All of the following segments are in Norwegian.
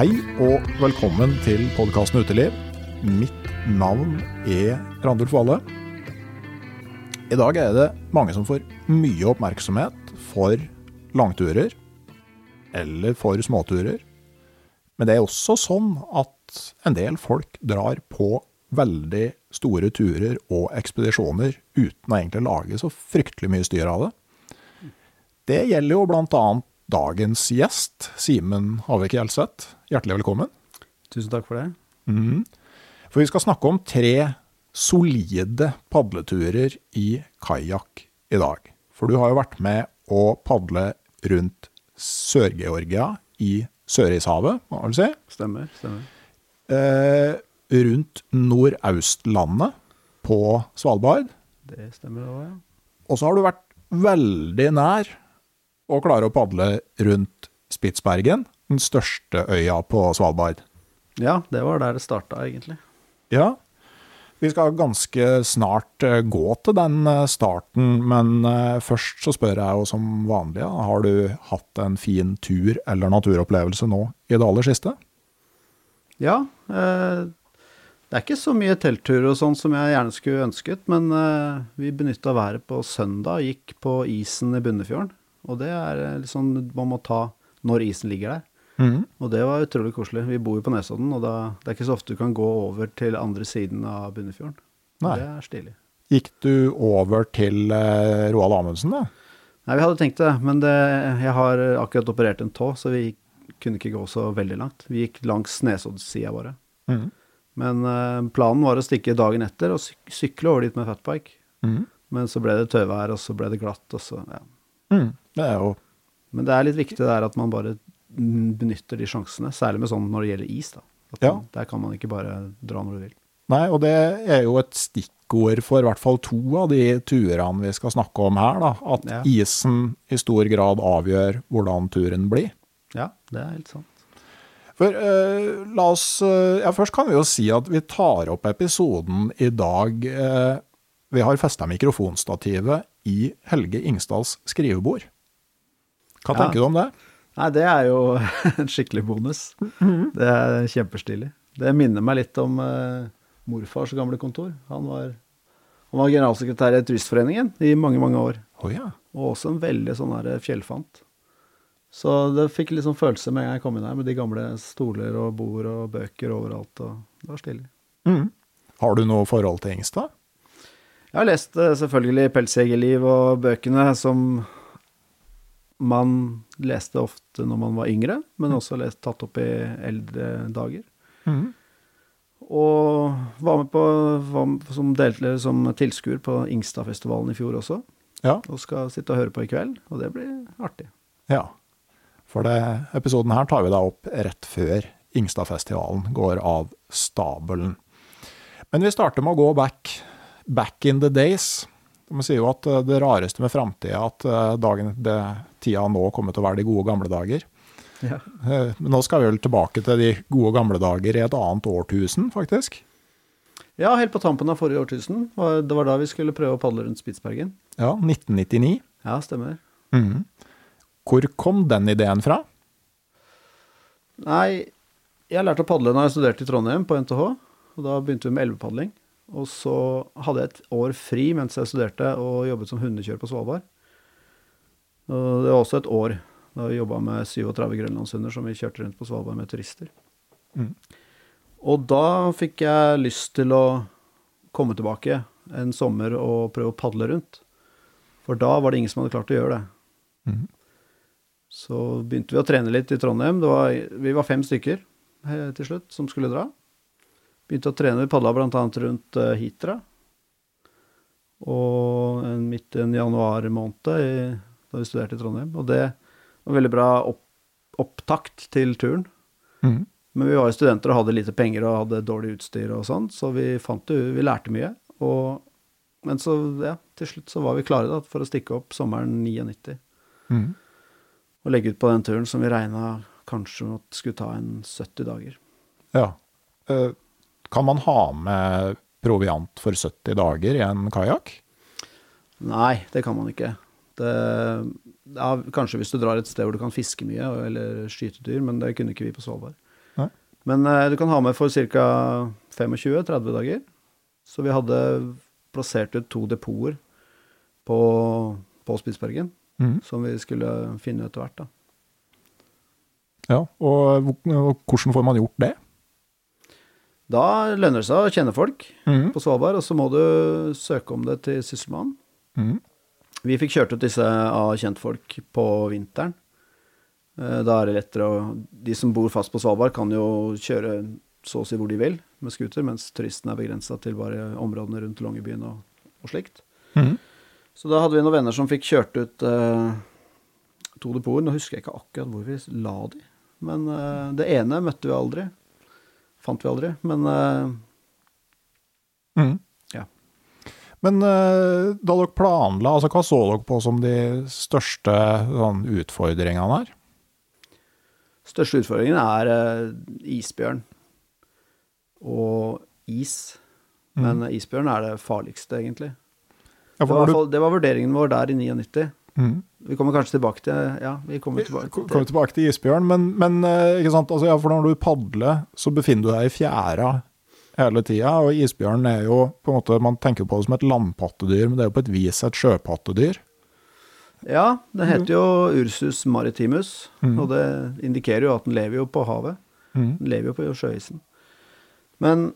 Hei og velkommen til podkasten Uteliv. Mitt navn er Randulf Valle. I dag er det mange som får mye oppmerksomhet for langturer, eller for småturer. Men det er også sånn at en del folk drar på veldig store turer og ekspedisjoner uten å egentlig lage så fryktelig mye styr av det. Det gjelder jo blant annet dagens gjest, Simen Havik Gjelseth. Hjertelig velkommen. Tusen takk for det. Mm. For vi skal snakke om tre solide padleturer i kajakk i dag. For du har jo vært med å padle rundt Sør-Georgia i Sørishavet, må man vel si. Stemmer. stemmer. Eh, rundt Nordaustlandet på Svalbard. Det stemmer òg, ja. Og så har du vært veldig nær å klare å padle rundt Spitsbergen, den største øya på Svalbard. Ja, det var der det starta, egentlig. Ja, vi skal ganske snart eh, gå til den eh, starten, men eh, først så spør jeg jo som vanlig, har du hatt en fin tur eller naturopplevelse nå i det aller siste? Ja. Eh, det er ikke så mye teltturer og sånn som jeg gjerne skulle ønsket, men eh, vi benytta været på søndag, gikk på isen i Bunnefjorden. Og det er eh, litt sånn man må ta når isen ligger der. Mm. Og det var utrolig koselig. Vi bor jo på Nesodden, og da, det er ikke så ofte du kan gå over til andre siden av Bunnefjorden. Nei. Det er stilig. Gikk du over til eh, Roald Amundsen da? Nei, vi hadde tenkt det, men det, jeg har akkurat operert en tå, så vi kunne ikke gå så veldig langt. Vi gikk langs Nesoddsida bare. Mm. Men eh, planen var å stikke dagen etter og syk sykle over dit med fatbike. Mm. Men så ble det tøvær, og så ble det glatt, og så ja. Mhm. Det er jo Men det er litt viktig det er at man bare benytter de sjansene, særlig med sånn når det gjelder is, da. Ja. man, der kan man ikke bare dra når du vil. Nei, og det er jo et stikkord for i hvert fall to av de turene vi skal snakke om her, da. At Ja. isen i stor grad avgjør hvordan turen blir. Ja, det er helt sant. For eh, la oss eh, Ja, først kan vi jo si at vi tar opp episoden i dag eh, Vi har festa mikrofonstativet i Helge Ingstads skrivebord. Hva Ja. tenker du om det? Nei, det er jo en skikkelig bonus. Det er kjempestilig. Det minner meg litt om uh, morfars gamle kontor. Han var, han var generalsekretær i Turistforeningen i mange, mange år. Oh, ja. Og også en veldig sånn her fjellfant. Så det fikk litt sånn følelse med en gang jeg kom inn her, med de gamle stoler og bord og bøker overalt. og Det var stilig. Mm. Har du noe forhold til Engstad? Jeg har lest eh, selvfølgelig 'Pelsjegerliv' og bøkene som man leste ofte når man var yngre, men også lest, tatt opp i eldre dager. Mm. Og var med på var med som, delte, som tilskuer på Ingstadfestivalen i fjor også. Ja. Og skal sitte og høre på i kveld, og det blir artig. ja. For det, episoden her tar vi da opp rett før Ingstadfestivalen går av stabelen. Men vi starter med å gå back, back in the days. De sier jo at eh, det rareste med framtida at eh, dagen, det, tida nå kommer til å være de gode gamle dager. Ja. Eh, Men nå skal vi vel tilbake til de gode gamle dager i et annet årtusen, faktisk. ja, helt på tampen av forrige årtusen. Det var da vi skulle prøve å padle rundt Spitsbergen. Ja, 1999. Ja, stemmer. Mm. Hvor kom den ideen fra? Nei, jeg lærte å padle da jeg studerte i Trondheim på NTH. Og da begynte vi med elvepadling. Og så hadde jeg et år fri mens jeg studerte og jobbet som hundekjører på Svalbard. Og det var også et år da vi jobba med 37 grønlandshunder som vi kjørte rundt på Svalbard med turister. Mm. Og da fikk jeg lyst til å komme tilbake en sommer og prøve å padle rundt. For da var det ingen som hadde klart å gjøre det. Mm. Så begynte vi å trene litt i Trondheim. Det var, vi var fem stykker eh, til slutt som skulle dra. Begynte å trene. Vi padla bl.a. rundt uh, Hitra. Og en, midt i en januar måned i, da vi studerte i Trondheim. Og det var veldig bra opp, opptakt til turen. Mm. Men vi var jo studenter og hadde lite penger og hadde dårlig utstyr og sånn, så vi fant jo Vi lærte mye. Og, men så, ja, til slutt så var vi klare da, for å stikke opp sommeren 99 Mm. og legge ut på den turen som vi regna kanskje skulle ta en 70 dager. Ja. Eh, Kan man ha med proviant for 70 dager i en kajakk? Nei, det kan man ikke. Det, ja, kanskje hvis du drar et sted hvor du kan fiske mye, eller skyte dyr, men det kunne ikke vi på Svalbard. Nei. Men eh, du kan ha med for ca. 25-30 dager. Så vi hadde plassert ut to depoter på, på Spitsbergen, mm. som vi skulle finne etter hvert. da. Ja, og og hvordan får man gjort det? Da lønner det seg å kjenne folk mm. på Svalbard, og så må du søke om det til Sysselmannen. Mm. Vi fikk kjørt ut disse av kjentfolk på vinteren. Eh, Da er det lettere å De som bor fast på Svalbard, kan jo kjøre så å si hvor de vil med scooter, mens turistene er begrensa til bare områdene rundt Longyearbyen og, og slikt. Mm. Så da hadde vi noen venner som fikk kjørt ut eh, to depoter. Nå husker jeg ikke akkurat hvor vi la de, men eh, det ene møtte vi aldri. Fant vi aldri. Men uh, mm. Ja. Men uh, da dere planla, altså hva så dere på som de største sånn, utfordringene her? største utfordringen er uh, isbjørn og is. Men mm. isbjørn er det farligste, egentlig. Ja, Det var, du, fall- det var vurderingen vår der i 99. Mhm. Vi kommer kanskje tilbake til Ja, vi kommer tilbake til tilbake til isbjørn, men, men eh? Altså, ja, for når du padler, så befinner du deg i fjæra hele tida, og isbjørn er jo på en måte, Man tenker på det som et landpattedyr, men det er jo på et vis et sjøpattedyr. Ja, den heter jo Ursus maritimus, mm. og det indikerer jo at den lever jo på havet. Mhm. Den lever jo på sjøisen. Men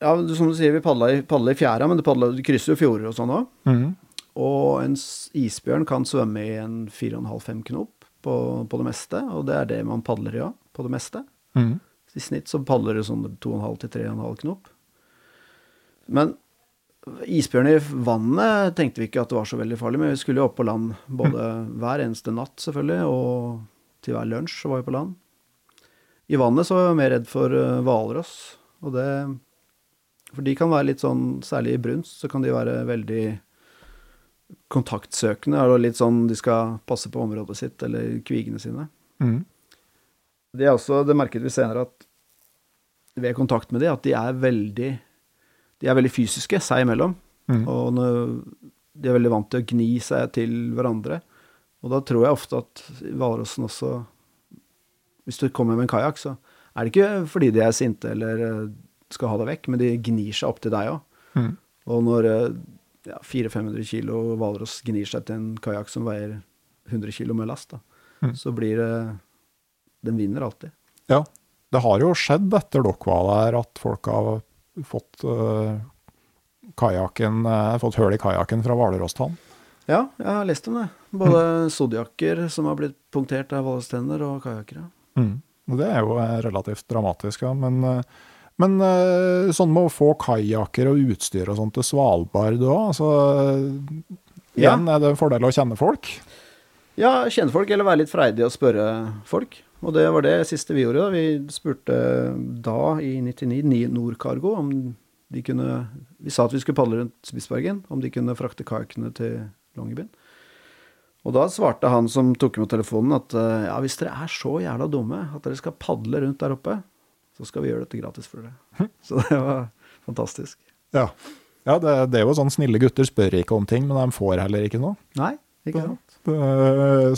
ja, som du sier, vi padla i, padla i fjæra, men du, padla, du krysser jo fjorder og sånn òg. Og en isbjørn kan svømme i en 4,5-5 knop på, på det meste, og det er det man padler i òg, på det meste. Mm. I snitt så padler det sånn 2,5-3,5 knop. Men isbjørn i vannet tenkte vi ikke at det var så veldig farlig, men vi skulle jo opp på land både hver eneste natt, selvfølgelig, og til hver lunsj så var vi på land. I vannet så var jeg mer redd for eh, hvalross, og det For de kan være litt sånn, særlig i brunst, så kan de være veldig kontaktsøkende, og litt sånn de skal passe på området sitt, eller kvigene sine. Mm. Det er også, det merket vi senere at ved kontakt med de, at de er veldig de er veldig fysiske seg imellom. Mm. Og de er veldig vant til å gni seg til hverandre. Og da tror jeg ofte at hvalrossen også Hvis du kommer med en kajakk, så er det ikke fordi de er sinte eller eh, skal ha deg vekk, men de gnir seg opp til deg òg. Mm. Og når eh, ja, 400-500 kilo hvalross gnir seg til en kajakk som veier 100 kilo med last, da, mm. så blir det Den vinner alltid. Ja. Det har jo skjedd etter dere var der at folk har fått uh, kajakken uh, Fått høl i kajakken fra Hvalrosstann. Ja, jeg har lest om det. Både sodiakker som har blitt punktert av hvalrosstenner, og kajakkere. Mm. Det er jo eh, relativt dramatisk, ja. Men, eh, men eh, sånn med å få kajakker og utstyr og sånt til Svalbard òg, altså Igjen, Ja. Er det en fordel å kjenne folk. Ja, kjenne folk, eller være litt freidig og spørre folk. Og det var det siste vi gjorde. da. Vi spurte da, i 99, Nordkargo, Nordcargo om de kunne Vi sa at vi skulle padle rundt Spitsbergen, om de kunne frakte kajakkene til Longyearbyen. Og da svarte han som tok imot telefonen at eh, ja, hvis dere er så jævla dumme at dere skal padle rundt der oppe, så skal vi gjøre dette gratis for dere. Så det var fantastisk. Ja, ja det, det er jo sånn snille gutter spør ikke om ting, men de får heller ikke noe. Nei, ikke sant? Det,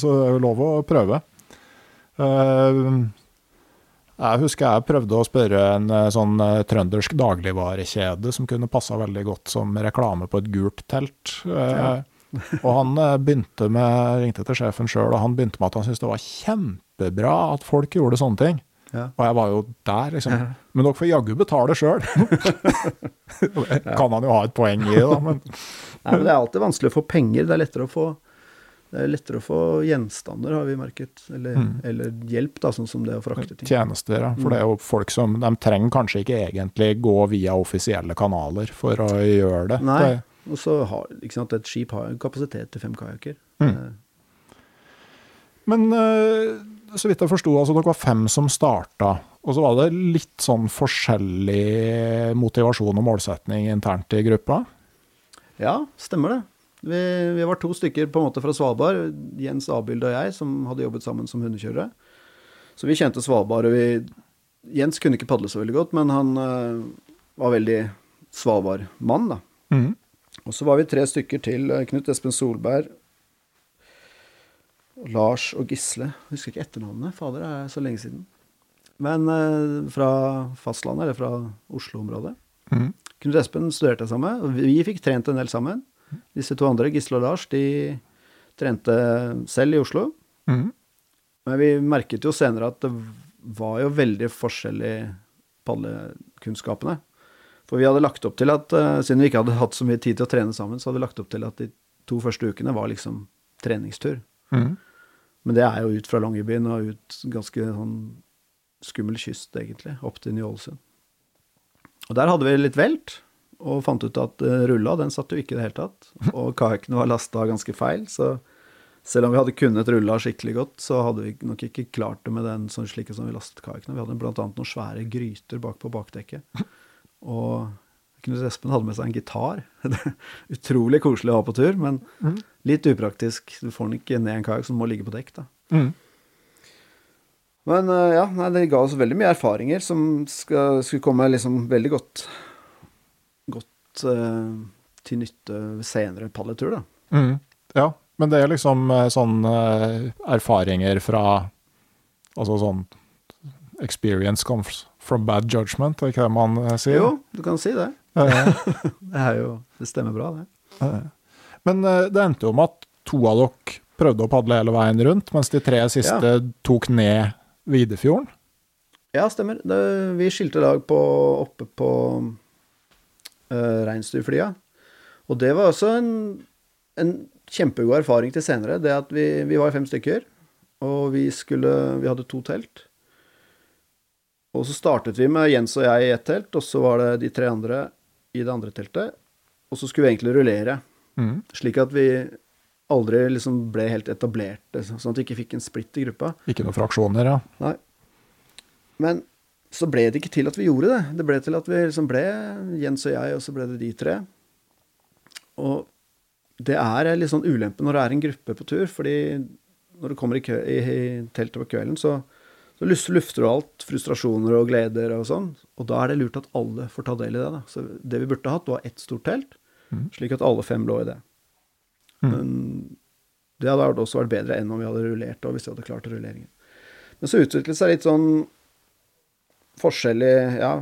så det er jo lov å prøve. Eh, Jeg husker jeg prøvde å spørre en eh, sånn eh, trøndersk dagligvarekjede som kunne passa veldig godt som reklame på et gult telt. Ja. og han begynte med, ringte til sjefen sjøl, og han begynte med at han syntes det var kjempebra at folk gjorde sånne ting. Ja. Og jeg var jo der, liksom. Men dere får jaggu betale sjøl. kan han jo ha et poeng i, da, men Nei, men det er alltid vanskelig å få penger. Det er lettere å få, det er lettere å få gjenstander, har vi merket. Eller, Mm. eller hjelp, da, sånn som det å frakte ting. tjenester. Ja. For det er jo folk som De trenger kanskje ikke egentlig gå via offisielle kanaler for å gjøre det. Nei. Og så har sant, et skip har en kapasitet til fem kajakker. Mm. Eh, Men eh, så vidt jeg forsto, altså dere var fem som starta. Og så var det litt sånn forskjellig motivasjon og målsetning internt i gruppa. Ja, stemmer det. Vi, vi var to stykker på en måte fra Svalbard, Jens Abild og jeg, som hadde jobbet sammen som hundekjørere. Så vi kjente Svalbard, og vi Jens kunne ikke padle så veldig godt, men han uh, var veldig Svalbard-mann, da. Mm. Og så var vi tre stykker til. eh, Knut Espen Solberg, Lars og Gisle. Jeg husker ikke etternavnet, fader, det er så lenge siden. Men eh, fra fastlandet, eller fra Oslo-området. Mm. Knut Espen studerte sammen vi fikk trent en del sammen. Disse to andre, Gisle og Lars, de trente selv i Oslo. Mm. Men vi merket jo senere at det var jo veldig forskjellig padlekunnskapene. For vi hadde lagt opp til at, eh, siden vi ikke hadde hatt så mye tid til å trene sammen, så hadde vi lagt opp til at de to første ukene var liksom treningstur. Mhm. Men det er jo ut fra Longyearbyen og ut ganske sånn skummel kyst, egentlig, opp til Ny-Ålesund. Og der hadde vi litt velt, og fant ut at uh, rulla, den satt jo ikke i det hele tatt. Og kajakkene var lasta ganske feil, så selv om vi hadde kunnet rulla skikkelig godt, så hadde vi nok ikke klart det med den sånn slike som vi lastet kajakkene. Vi hadde annet noen svære gryter bak på bakdekket. Og Knut Espen hadde med seg en gitar. Utrolig koselig å ha på tur, men litt upraktisk. Du får den ikke ned i en kajakk som må ligge på dekk, da. Mm. Men eh, ja, nei, det ga oss veldig mye erfaringer som skal, skulle komme liksom veldig godt, godt uh, til nytte ved senere padletur, da. Mm. Ja, men det er liksom eh, sånn erfaringer fra Altså sånn Experience comes from bad judgment, er ikke det man sier? Jo, du kan si det. Eh, Det er jo Det stemmer bra, det. Men eh, det endte jo med at to av dere prøvde å padle hele veien rundt, mens de tre siste tok ned Videfjorden. Ja, stemmer. Det, vi skilte lag på, oppe på uh, reinsdyrflya. Og det var også en, en kjempegod erfaring til senere. Det at vi, vi var fem stykker, og vi skulle Vi hadde to telt. Og så startet vi med Jens og jeg i ett telt, og så var det de tre andre i det andre teltet. Og så skulle vi egentlig rullere, Mm. slik at vi aldri liksom ble helt etablerte, sånn at vi ikke fikk en splitt i gruppa. Ikke noen fraksjoner, ja. Nei. Men så ble det ikke til at vi gjorde det. Det ble til at vi liksom ble Jens og jeg, og så ble det de tre. Og det er litt sånn ulempe når det er en gruppe på tur, fordi når du kommer i, kø, i, i teltet på kvelden, så, så lufter du alt. Frustrasjoner og gleder og sånn. Og da er det lurt at alle får ta del i det. da. Så det vi burde hatt, var ett stort telt, mm. slik at alle fem lå i det. Mm. Men det hadde også vært bedre enn om vi hadde rullert, og hvis vi hadde klart rulleringen. Men så utviklet det seg litt sånn forskjellig Ja,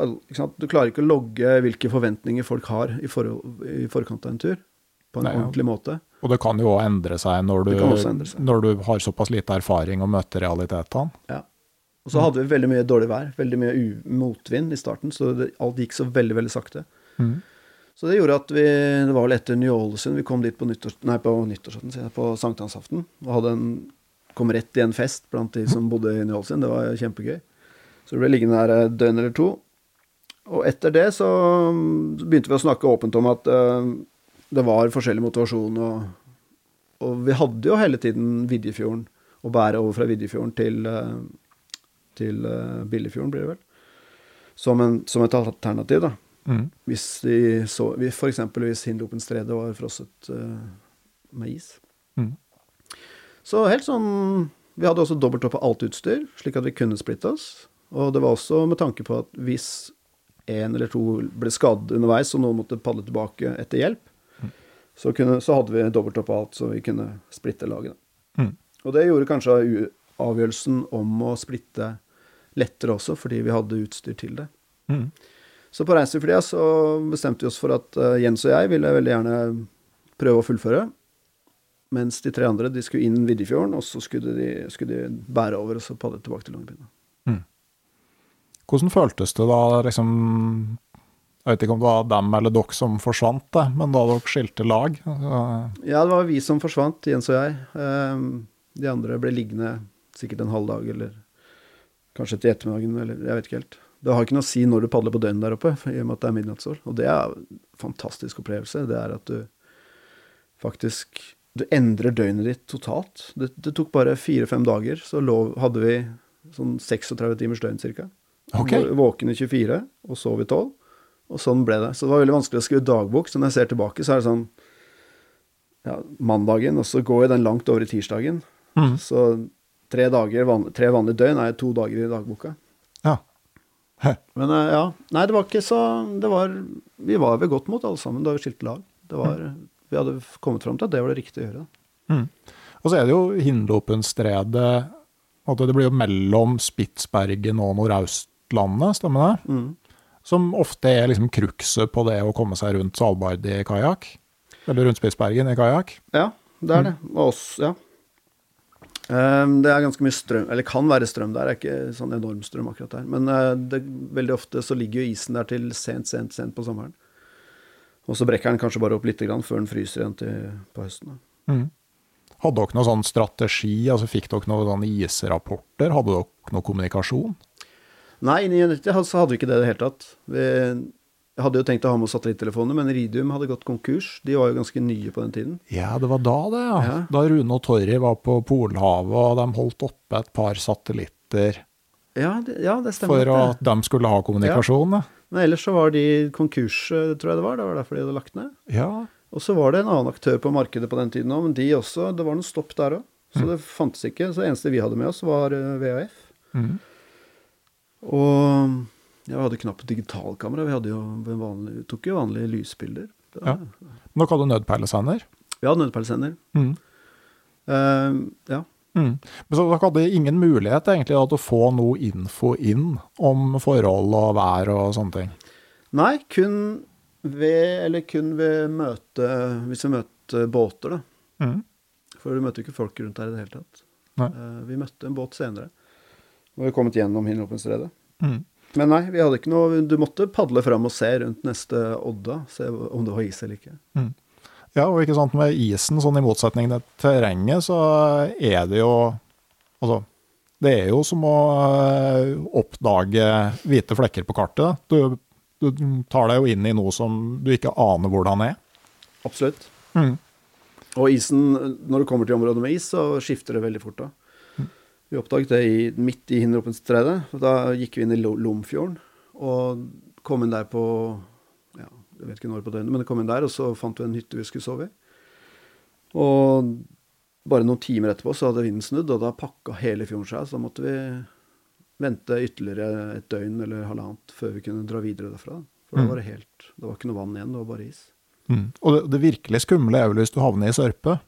ikke sant? du klarer ikke å logge hvilke forventninger folk har i, for, i forkant av en tur, på en Nei, ja. ordentlig måte. Og det kan jo òg endre seg når du, endre seg. når du har såpass lite erfaring og møter realitetene. Og så hadde vi veldig mye dårlig vær, veldig mye motvind i starten, så det, alt gikk så veldig, veldig sakte. Mm. Så det gjorde at vi Det var vel etter Ny-Ålesund vi kom dit på nyttårs... Nei, på nyttårsaften, på sankthansaften. Og hadde en Kom rett i en fest blant de som bodde i Ny-Ålesund. Det var kjempegøy. Så vi ble liggende der et døgn eller to. Og etter det så begynte vi å snakke åpent om at eh, det var forskjellig motivasjon, og, og vi hadde jo hele tiden Vidjefjorden, å bære over fra Vidjefjorden til, eh, til eh, Billefjorden, blir det vel. Som, en, som et alternativ, da. Mm. Hvis de så F.eks. For eksempel hvis Hindopenstredet var frosset uh, med is. Mm. Så helt sånn Vi hadde også dobbelt opp på alt utstyr, slik at vi kunne splitte oss. Og det var også med tanke på at hvis en eller to ble skadd underveis, og noen måtte padle tilbake etter hjelp, så, kunne, så hadde vi av alt, så vi kunne splitte laget. Mm. Og det gjorde kanskje avgjørelsen om å splitte lettere også, fordi vi hadde utstyr til det. Mm. Så på reinsdyrflyet så bestemte vi oss for at eh, Jens og jeg ville veldig gjerne prøve å fullføre. Mens de tre andre de skulle inn Viddefjorden, og så skulle de, skulle de bære over og så padle tilbake til Longyearbyen. Hvordan føltes det da, liksom Jeg vet ikke om det var dem eller dere som forsvant, det, men da dere skilte lag? Ja, det var vi som forsvant, Jens og jeg. Ehm, De andre ble liggende sikkert en halv dag, eller kanskje til ettermiddagen, eller jeg vet ikke helt. Det har ikke noe å si når du padler på døgnet der oppe, i og med at det er midnattssol. Og det er en fantastisk opplevelse. Det er at du faktisk Du endrer døgnet ditt totalt. Det, det tok bare fire-fem dager, så lov, hadde vi sånn 36 timers døgn cirka. Ok. Vå- Våken i 24 og sov i 12. Og sånn ble det. Så det var veldig vanskelig å skrive dagbok. Så når jeg ser tilbake, så er det sånn ja, mandagen, og så går jo den langt over i tirsdagen. Mm. Så tre, dager, van, tre vanlige døgn er to dager i dagboka. Ja. Hæ. Men eh, ja, nei, det var ikke så det var, Vi var ved godt mot alle sammen da vi skilte lag. Det var, Vi hadde kommet fram til at det var det riktige å gjøre. Mm. Og så er det jo Hinlopenstredet Det blir jo mellom Spitsbergen og Nordøstlandet, stemmer det? Mm. Som ofte er liksom krukset på det å komme seg rundt Svalbard i kajakk. Eller rundt Spitsbergen i kajakk. Ja, det er det. Og oss, ja. Ehm, det er ganske mye strøm, eller kan være strøm der, det er ikke sånn enorm strøm akkurat der. Men eh, det, veldig ofte så ligger jo isen der til sent, sent, sent på sommeren. Og så brekker den kanskje bare opp litt grann før den fryser igjen til på høsten. Mm. Hadde dere noen sånn strategi? altså Fikk dere noen sånn israpporter? Hadde dere noe kommunikasjon? Nei, i 99 had- så hadde vi ikke det i det hele tatt. Vi hadde jo tenkt å ha med satellittelefoner, men Ridium hadde gått konkurs. De var jo ganske nye på den tiden. Ja, det var da det, ja. Ja. Da Rune og Torry var på Polhavet, og de holdt oppe et par satellitter Ja, det, ja, det stemmer. for at de skulle ha kommunikasjon. Ja. Men ellers så var de konkurs, eh, tror jeg det var. Det var derfor de hadde lagt ned. ja. Og så var det en annen aktør på markedet på den tiden òg, men de også, det var noe stopp der òg. Så det fantes ikke. Så det eneste vi hadde med oss, var VAF. VHF. Mm. Og ja, vi hadde knapt digitalkamera. Vi, hadde jo vanlig, tok jo vanlige lysbilder. Var- Ja. Dere hadde nødpeilesender? Vi hadde nødperlesender Mm. Uh, ja. Mm. Men så dere hadde ingen mulighet egentlig da, til å få noe info inn om forhold og vær og sånne ting? Nei, kun ved Eller kun ved møte Hvis vi møtte båter, da. Mm. For vi møtte jo ikke folk rundt her i det hele tatt. Eh, vi møtte en båt senere. Når vi kommet gjennom Hinlopenstredet. Mm. Men nei, vi hadde ikke noe Du måtte padle fram og se rundt neste odda, se om det var is eller ikke. Ja, og ikke sant, med isen, sånn i motsetning til terrenget, så er det jo Altså, det er jo som å eh, oppdage hvite flekker på kartet. Du, du tar deg jo inn i noe som du ikke aner hvordan er. Absolutt. Mm. Og isen, når du kommer til området med is, så skifter det veldig fort da. Vi oppdaget det i, midt i Hinderoppenstredet. og Da gikk vi inn i Lomfjorden og kom inn der på ja, Jeg vet ikke når på døgnet, men kom inn der, og så fant vi en hytte vi skulle sove i. Og bare noen timer etterpå så hadde vinden snudd, og da pakka hele fjorden seg. Så da måtte vi vente ytterligere et døgn eller halvannet før vi kunne dra videre derfra. For da Mm. var det helt Det var ikke noe vann igjen, det var bare is. Mm. Og det, det virkelig skumle er vel hvis du havner i sørpe.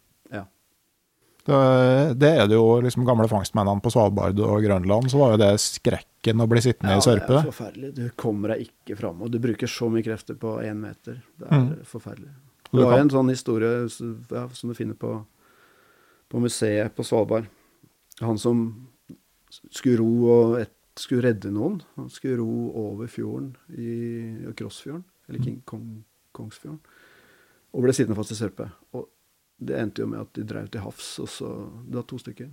Ja. Det, er det jo liksom gamle fangstmennene på Svalbard og Grønland, så var jo det skrekken å bli sittende i sørpe. det er forferdelig. Du kommer deg ikke fram. Og du bruker så mye krefter på én meter. Det er Mm. forferdelig. Du Det var kan- en sånn historie ja, som du finner på, på museet på Svalbard. Han som skulle ro og et, skulle redde noen. Han skulle ro over fjorden i Krossfjorden, eller King, Kong, Kongsfjorden, og ble sittende fast i sørpe. Og det endte jo med at de drev til havs, og så Det var to stykker.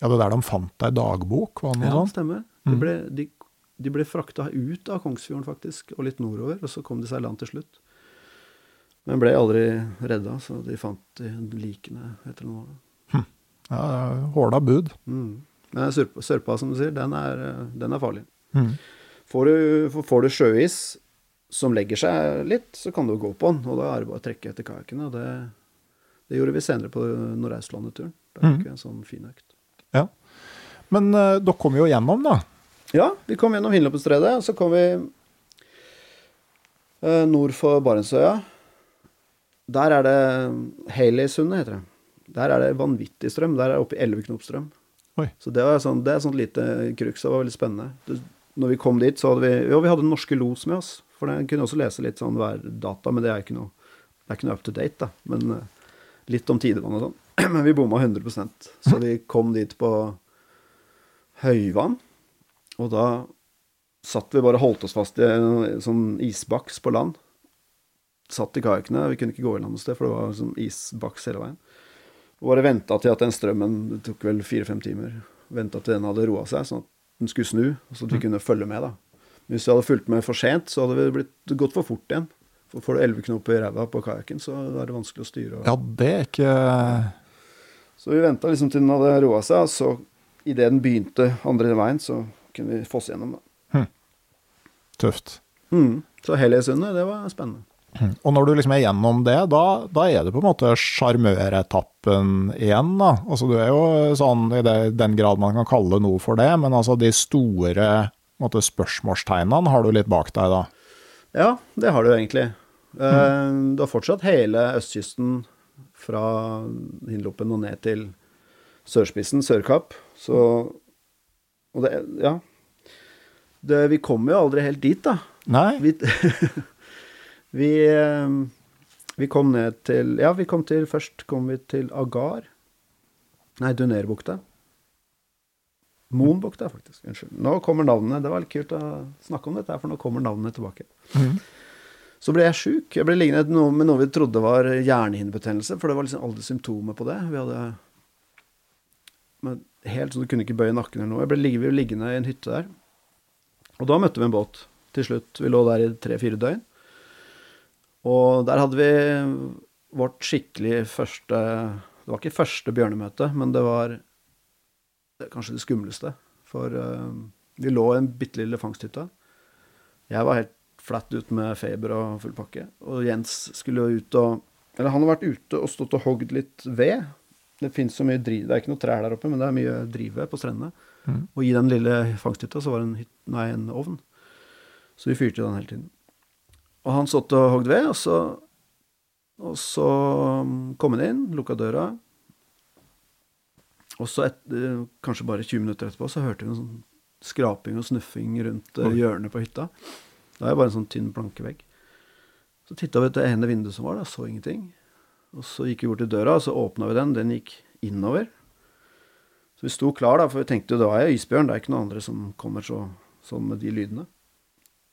Ja, det der de fant ei dagbok, var det noe Ja, sånt? stemmer. De Mm. ble, de, de ble frakta ut av Kongsfjorden, faktisk, og litt nordover, og så kom de seg i land til slutt. Men ble aldri redda, så de fant de likene etter noen år. Ja, Håla bud. Mm. Men sørpa, sørpa, som du sier, den er, den er farlig. Mm. Får du, får- du sjøis som legger seg litt, så kan du gå på den, og da er det bare å trekke etter kajakkene. og Det, det gjorde vi senere på Nordøstlandet-turen. Da Mm. fikk vi en sånn fin økt. Ja. Men uh, dere kom jo gjennom, da. Ja, vi kom gjennom Hinlopenstredet, og så kom vi uh, nord for Barentsøya. Der er det Haleysundet, heter det. Der er det vanvittig strøm. Der er det oppe i 11 knop strøm. Oi. Så det, var sånn, det er sånt lite krux. Det var veldig spennende. Det, når vi kom dit, så hadde vi Jo, vi hadde norske los med oss. For den kunne også lese litt sånn værdata, men det er ikke noe, det er ikke noe up to date, da. Men eh, litt om tidevann og sånn. Men vi bomma 100% Så vi kom dit på høyvann, og da satt vi bare og holdt oss fast i en sånn isbaks på land. Satt i kajakkene. Vi kunne ikke gå i land noe sted, for det var sånn isbaks hele veien. Og bare venta til at den strømmen Det tok vel fire-fem timer. Venta til den hadde roa seg, sånn at den skulle snu, så at vi kunne følge med, da. Hvis vi hadde fulgt med for sent, så hadde vi blitt gått for fort igjen. For får du elleve knop i ræva på kajakken, så er det vanskelig å styre. Ja, det er ikke Så vi venta liksom til den hadde roa seg, og så idet den begynte andre veien, så kunne vi fosse gjennom, da. tøft. Mm. Så Helligsundet, det var spennende. Og når du liksom er gjennom det, da, da er det på en måte sjarmøretappen igjen, da. Altså du er jo sånn i det, den grad man kan kalle noe for det, men altså de store måte, spørsmålstegnene har du litt bak deg da. Ja, det har du egentlig. Mm. Du har fortsatt hele østkysten fra Hinlopen og ned til sørspissen, Sørkapp. Så Og det Ja. Det, vi kommer jo aldri helt dit, da. Nei? Vi, vi, eh, vi kom ned til Ja, vi kom til Først kom vi til Agar. Nei, Dunerbukta. Moenbukta, faktisk. Unnskyld. Nå kommer navnet. Det var litt kult å snakke om dette, for nå kommer navnet tilbake. Mm. Så ble jeg sjuk. Jeg ble liggende med noe vi trodde var hjernehinnebetennelse, for det var liksom aldri symptomer på det. Vi hadde men helt sånn du kunne ikke bøye nakken eller noe. Jeg ble liggende, liggende i en hytte der. Og da møtte vi en båt til slutt. Vi lå der i tre-fire døgn. Og der hadde vi vårt skikkelig første Det var ikke første bjørnemøte, men det var det er kanskje det skumleste. For uh, vi lå i en bitte lille fangsthytte. Jeg var helt flatt ut med feber og full pakke. Og Jens skulle ut og Eller han har vært ute og stått og hogd litt ved. Det fins så mye driv, det er ikke noe trær der oppe, men det er mye drive på strendene. Mm. Og i den lille fangsthytta så var det en, nei, en ovn. Så vi fyrte den hele tiden. Og han stått og hogd ved, og så, og så um, kom han inn, lukka døra. Og så, et, eh, kanskje bare 20 minutter etterpå, så hørte vi en sånn skraping og snuffing rundt eh, hjørnet på hytta. Det er jo bare en sånn tynn plankevegg. Så titta vi ut det ene vinduet som var der, så ingenting. Og så gikk vi bort til døra, og så åpna vi den. Den gikk innover. Så vi sto klar, da, for vi tenkte jo det var jo isbjørn, det er ikke noen andre som kommer så, sånn med de lydene.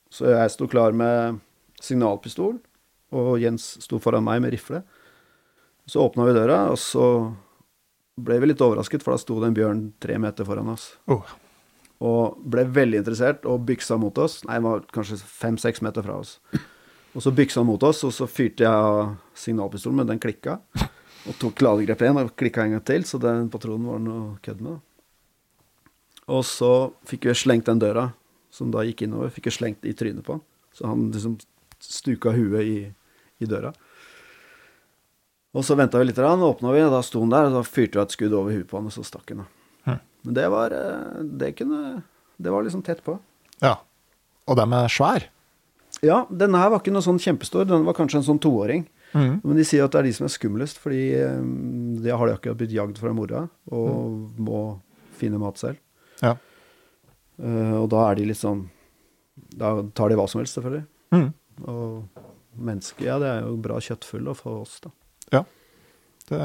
Så jeg sto klar med signalpistol, og Jens sto foran meg med rifle. Så åpna vi døra, og så ble vi litt overrasket, for da sto det en bjørn tre meter foran oss. Oh. Og ble veldig interessert og byksa mot oss. Nei, han var kanskje fem-seks meter fra oss. Og så byksa han mot oss, og så fyrte jeg av signalpistolen, men den klikka. Og tok ladegrep igjen og klikka en gang til, så den patronen var noe kødd med. Og så fikk vi slengt den døra, som da gikk innover, fikk vi slengt i trynet på han. Så han liksom stuka huet i, i døra. Og så venta vi litt, åpna vi, og da sto han der, og da fyrte vi et skudd over huet på han, og så stakk han. Hm. Men det var eh, Det kunne Det var liksom tett på. Ja. Og dem er svær. Ja, denne her var ikke noe sånn kjempestor, den var kanskje en sånn toåring. Mm. Men de sier at det er de som er skumlest, fordi eh, de har de akkurat blitt jagd fra mora og må finne mat selv. Ja. Uh, og da er de litt sånn Da tar de hva som helst, selvfølgelig. Mm. Og mennesker, ja, det er jo bra kjøttfulle for oss, da. Det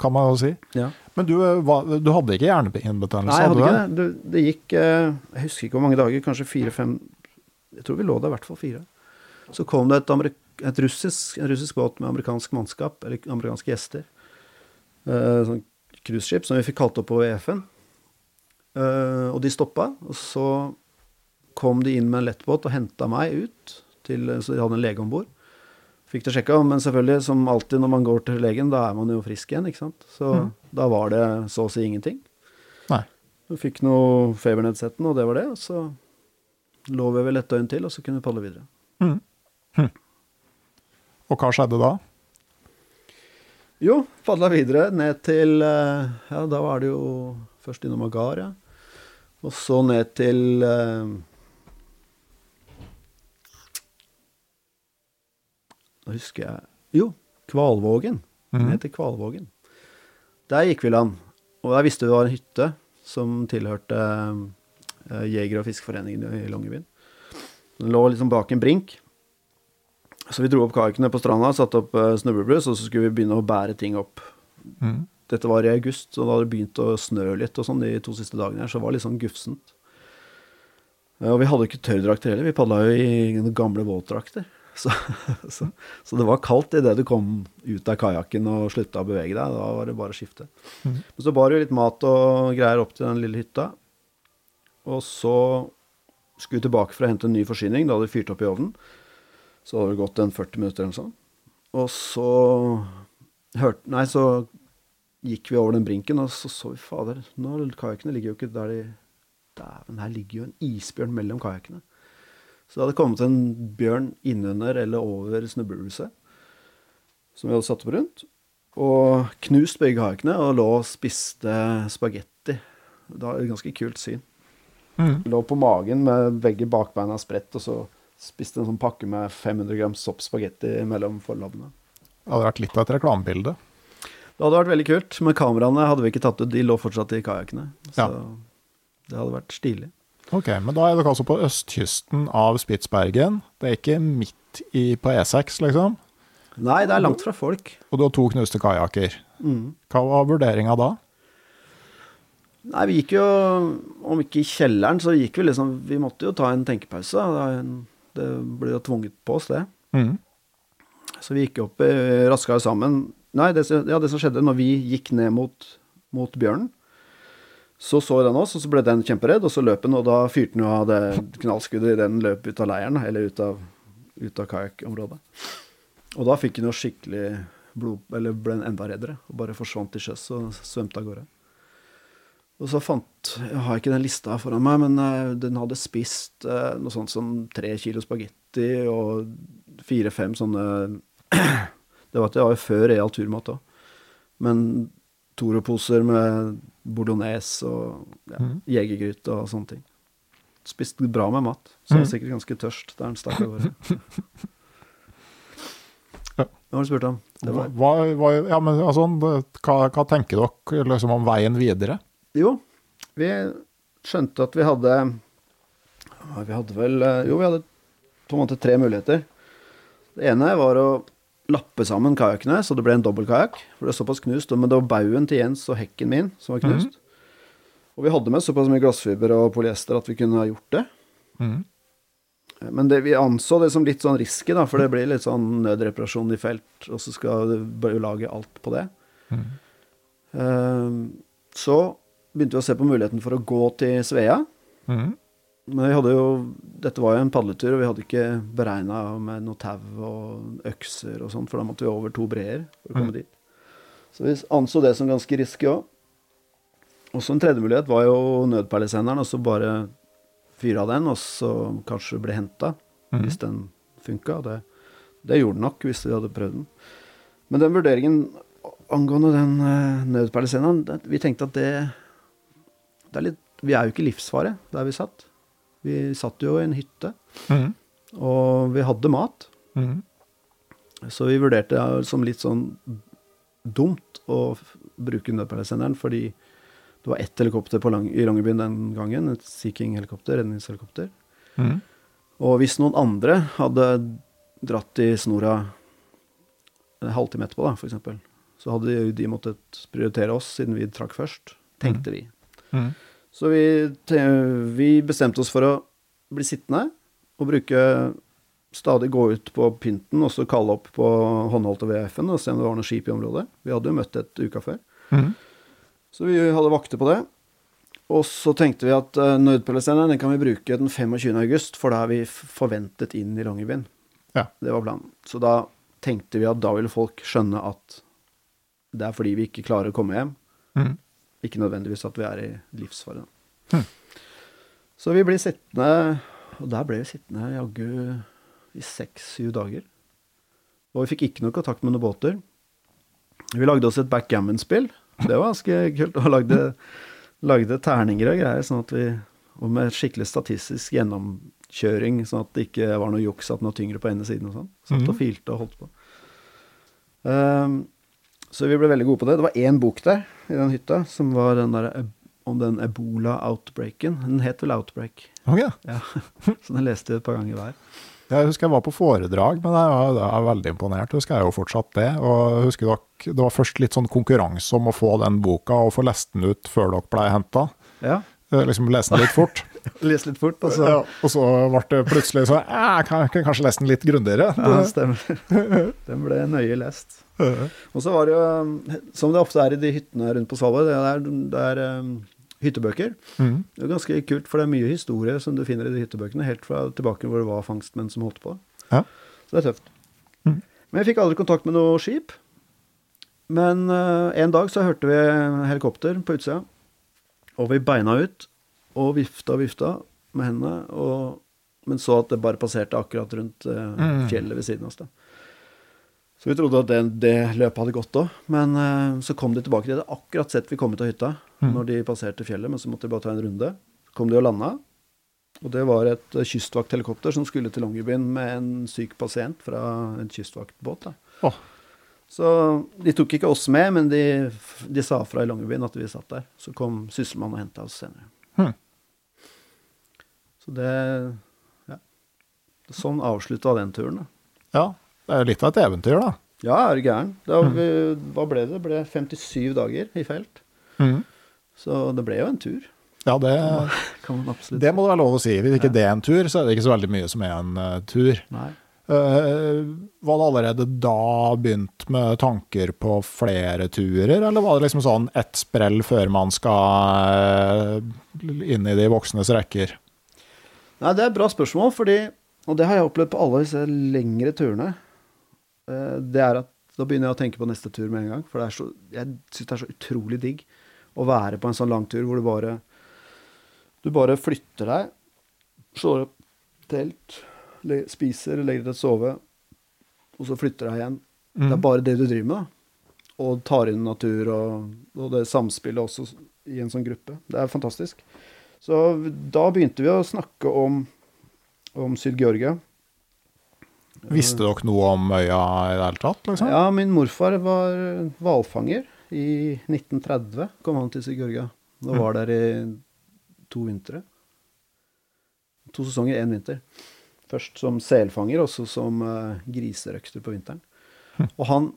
kan man jo si. Ja. Men du, eh, du hadde ikke hjernehinnebetennelse? Nei, jeg hadde ikke det. Det, det gikk eh, Jeg husker ikke hvor mange dager, kanskje fire-fem Jeg tror vi lå der i hvert fall fire. Så kom det et, amerik et russisk, en russisk båt med amerikansk mannskap, eller amerikanske gjester. Uh, sånn cruiseskip som vi fikk kalt opp på EF-en. Eh, og de stoppa, og så kom de inn med en lettbåt og henta meg ut, til, så de hadde en lege om bord. Fikk det sjekka, men selvfølgelig, som alltid når man går til legen, da er man jo frisk igjen, ikke sant. Så mm. da var det så å si ingenting. Nei. Vi fikk noe febernedsettende, og det var det. Og så lå vi vel et døgn til, og så kunne vi padle videre. Mm. Hm. Og hva skjedde da? Jo, padla videre ned til eh, Ja, da var det jo først innom Agar, ja. Og så ned til Da husker jeg Jo, Kvalvågen. Den heter til Kvalvågen. Der gikk vi land. Og der visste vi det var en hytte som tilhørte uh, Jeger- og fiskeforeningen i Longyearbyen. Den lå liksom bak en brink. Så vi dro opp kajakene på stranda, satte opp uh, snublebrus, og så skulle vi begynne å bære ting opp. Mm. Dette var i august, og da hadde det begynt å snø litt og sånn de to siste dagene her, så det var litt sånn gufsent. Ja, Og vi hadde ikke tørrdrakter heller, vi padla jo i gamle våtdrakter. Så, så, så det var kaldt idet du kom ut av kajakken og slutta å bevege deg. Da var det bare å skifte. Men så bar det litt mat og greier opp til den lille hytta. Og så skulle vi tilbake for å hente en ny forsyning. Da hadde vi fyrt opp i ovnen. Så hadde det gått en 40 minutter eller noe sånt. Og så hørte Nei, så gikk vi over den brinken, og så så vi fader, nå kajakkene ligger jo ikke der de Dæven, her ligger jo en isbjørn mellom kajakkene. Så det hadde kommet en bjørn innunder eller over snublehuset, som vi hadde satt opp rundt, og knust begge kajakkene og lå og spiste spagetti. Det var et ganske kult syn. Mm. Lå på magen med begge bakbeina spredt, og så spiste en sånn pakke med 500 gram sopp spagetti mellom forlabbene. Det hadde vært litt av et reklamebilde. Det hadde vært veldig kult, men kameraene hadde vi ikke tatt ut. De lå fortsatt i kajakkene. Så Ja. det hadde vært stilig. Ok, men da er dere altså på østkysten av Spitsbergen. Det er ikke midt i, på E6, liksom. Nei, det er langt fra folk. Og du har to knuste kajakker. Mm. Hva var vurderinga da? Nei, vi gikk jo Om ikke i kjelleren, så gikk vi liksom Vi måtte jo ta en tenkepause. Det, ble jo tvunget på oss, det. Mm. Så vi gikk opp raskere sammen. Nei, det, ja, det som skjedde når vi gikk ned mot, mot bjørnen, så så den oss, og så ble den kjemperedd, og så løp den, og da fyrte den jo av det knallskuddet idet den løp ut av leiren, eller ut av, ut av kajakkområdet. Og da fikk den jo skikkelig blod, eller ble den enda reddere, og bare forsvant til sjøs og svømte av gårde. Og så fant Jeg har ikke den lista foran meg, men eh, den hadde spist eh, noe sånt som tre kilo spagetti og fire-fem sånne Det var, det var jo før real turmat òg. Men Toro-poser med bolognese og ja, mm. jegergryte og sånne ting. Spiste bra med mat. Så jeg var Mhm. sikkert ganske tørst der den stakk av gårde. Ja. Hva var det du spurte om? Det Hva, var, hva, ja, men altså, hva, hva tenker dere liksom, om veien videre? Jo, vi skjønte at vi hadde Vi hadde vel eh, Jo, vi hadde på en måte tre muligheter. Det ene var å lappe sammen kajakkene, så det ble en dobbeltkajakk. For det er såpass knust. Men det var baugen til Jens og hekken min som var knust. Og vi hadde med såpass mye glassfiber og polyester at vi kunne ha gjort det. Mm. Men det, vi anså det som litt sånn risky, da, for det blir litt sånn nødreparasjon i felt, og så skal du lage alt på det. Mm. Uh, så begynte vi å se på muligheten for å gå til Svea. Mm. Men vi hadde jo, dette var jo en padletur, og vi hadde ikke beregna med noe tau og økser og sånn, for da måtte vi over to breer for å komme Mm. dit. Så vi anså det som ganske risky òg. Og så en tredje mulighet var jo nødperlesenderen, og så bare fyre av den, og så kanskje bli henta, Mm. hvis den funka. Det, det gjorde den nok, hvis vi hadde prøvd den. Men den vurderingen angående den uh, nødperlesenderen, vi tenkte at det, det er litt Vi er jo ikke livsfare der vi satt. Vi satt jo i en hytte, Mm. og vi hadde mat. Mm. Så vi vurderte det som litt sånn dumt å bruke nødpeilesenderen, fordi det var ett helikopter på lang, i Longyearbyen den gangen, et Sea King-helikopter, redningshelikopter. Mm. Og hvis noen andre hadde dratt i snora en halvtime etterpå, da, eksempel, så hadde de måttet prioritere oss, siden vi trakk først, tenkte vi. Mm. Så vi, vi bestemte oss for å bli sittende og bruke Stadig gå ut på pynten og så kalle opp på håndholdte VF-en og se om det var noe skip i området. Vi hadde jo møtt et uka før. Mm. Så vi hadde vakter på det. Og så tenkte vi at uh, nødpelletsenderen den kan vi bruke den 25. august, for da er vi forventet inn i Longyearbyen. Ja. Det var planen. Så da tenkte vi at da ville folk skjønne at det er fordi vi ikke klarer å komme hjem. Mm. Ikke nødvendigvis at vi er i livsfare. Hm. Så vi blir sittende, og der ble vi sittende jaggu i seks-syv dager. Og vi fikk ikke noe kontakt med noen båter. Vi lagde oss et backgammon-spill. Det var ganske kult. Og lagde, lagde terninger og greier, sånn at vi Og med skikkelig statistisk gjennomkjøring, sånn at det ikke var noe juks at noe tyngre på ene siden og sånn. Satt og Mhm. filte og holdt på. Ehm, så vi ble veldig gode på det. Det var én bok der i den hytta, som var den der, om den ebola-outbreaken. Den het vel Outbreak, Ok. ja. så den leste vi et par ganger hver. Jeg husker jeg var på foredrag, men jeg var, jeg var veldig imponert. Husker jeg jo fortsatt det. Og husker dere, det var først litt sånn konkurranse om å få den boka og få lest den ut før dere ble henta. Ja, Liksom lese den litt fort. lese litt fort, og så Ja, og så ble det plutselig sånn Jeg kan, kan kanskje lese den litt grundigere. Ja, stemmer. Den ble nøye lest. Og så var det jo, som det ofte er i de hyttene rundt på Svalbard, det er, det er um, hyttebøker. Mm. Det er ganske kult, for det er mye historie som du finner i de hyttebøkene, helt fra tilbake hvor det var fangstmenn som holdt på. Ja. Så det er tøft. Mm. Men jeg fikk aldri kontakt med noe skip. Men uh, en dag så hørte vi helikopter på utsida, og vi beina ut og vifta og vifta med hendene, og, men så at det bare passerte akkurat rundt Mhm. fjellet ved siden av oss. da. Så vi trodde at det, det løpet hadde gått òg, men uh, så kom de tilbake. De hadde akkurat sett vi kom ut av hytta mm. når de passerte fjellet, men så måtte de bare ta en runde. Så kom de og landa, og det var et eh, kystvakthelikopter som skulle til Longyearbyen med en syk pasient fra en kystvaktbåt. Åh. Så de tok ikke oss med, men de, de sa fra i Longyearbyen at vi satt der. Så kom sysselmannen og henta oss senere. Hm. Så det Ja. Sånn avslutta den turen, da. Ja, det er litt av et eventyr, da. Ja, er du gæren? Hva ble det? Det ble 57 dager i felt. Mm. Så det ble jo en tur, Ja, det, det må det være lov å si. Hvis ikke Ja. det er en tur, så er det ikke så veldig mye som er en uh, tur. Nei. Uh, var det allerede da begynt med tanker på flere turer, eller var det liksom sånn ett sprell før man skal uh, inn i de voksnes rekker? Nei, det er et bra spørsmål, fordi Og det har jeg opplevd på alle disse lengre turene. Eh, Det er at da begynner jeg å tenke på neste tur med en gang. For det er så, jeg syns det er så utrolig digg å være på en sånn lang tur hvor du bare Du bare flytter deg, slår opp telt, spiser, legger deg til å sove, og så flytter deg igjen. Det er bare det du driver med, da. Og tar inn natur og, og det samspillet også i en sånn gruppe. Det er fantastisk. Så da begynte vi å snakke om, om Syd-Georgia. Visste dere noe om øya i det hele tatt? Liksom? Ja, min morfar var hvalfanger. I 1930 kom han til Syd-Georgia. Og var der i to vintre. To sesonger, én vinter. Først som selfanger, og så som uh, griserøkter på vinteren. Og han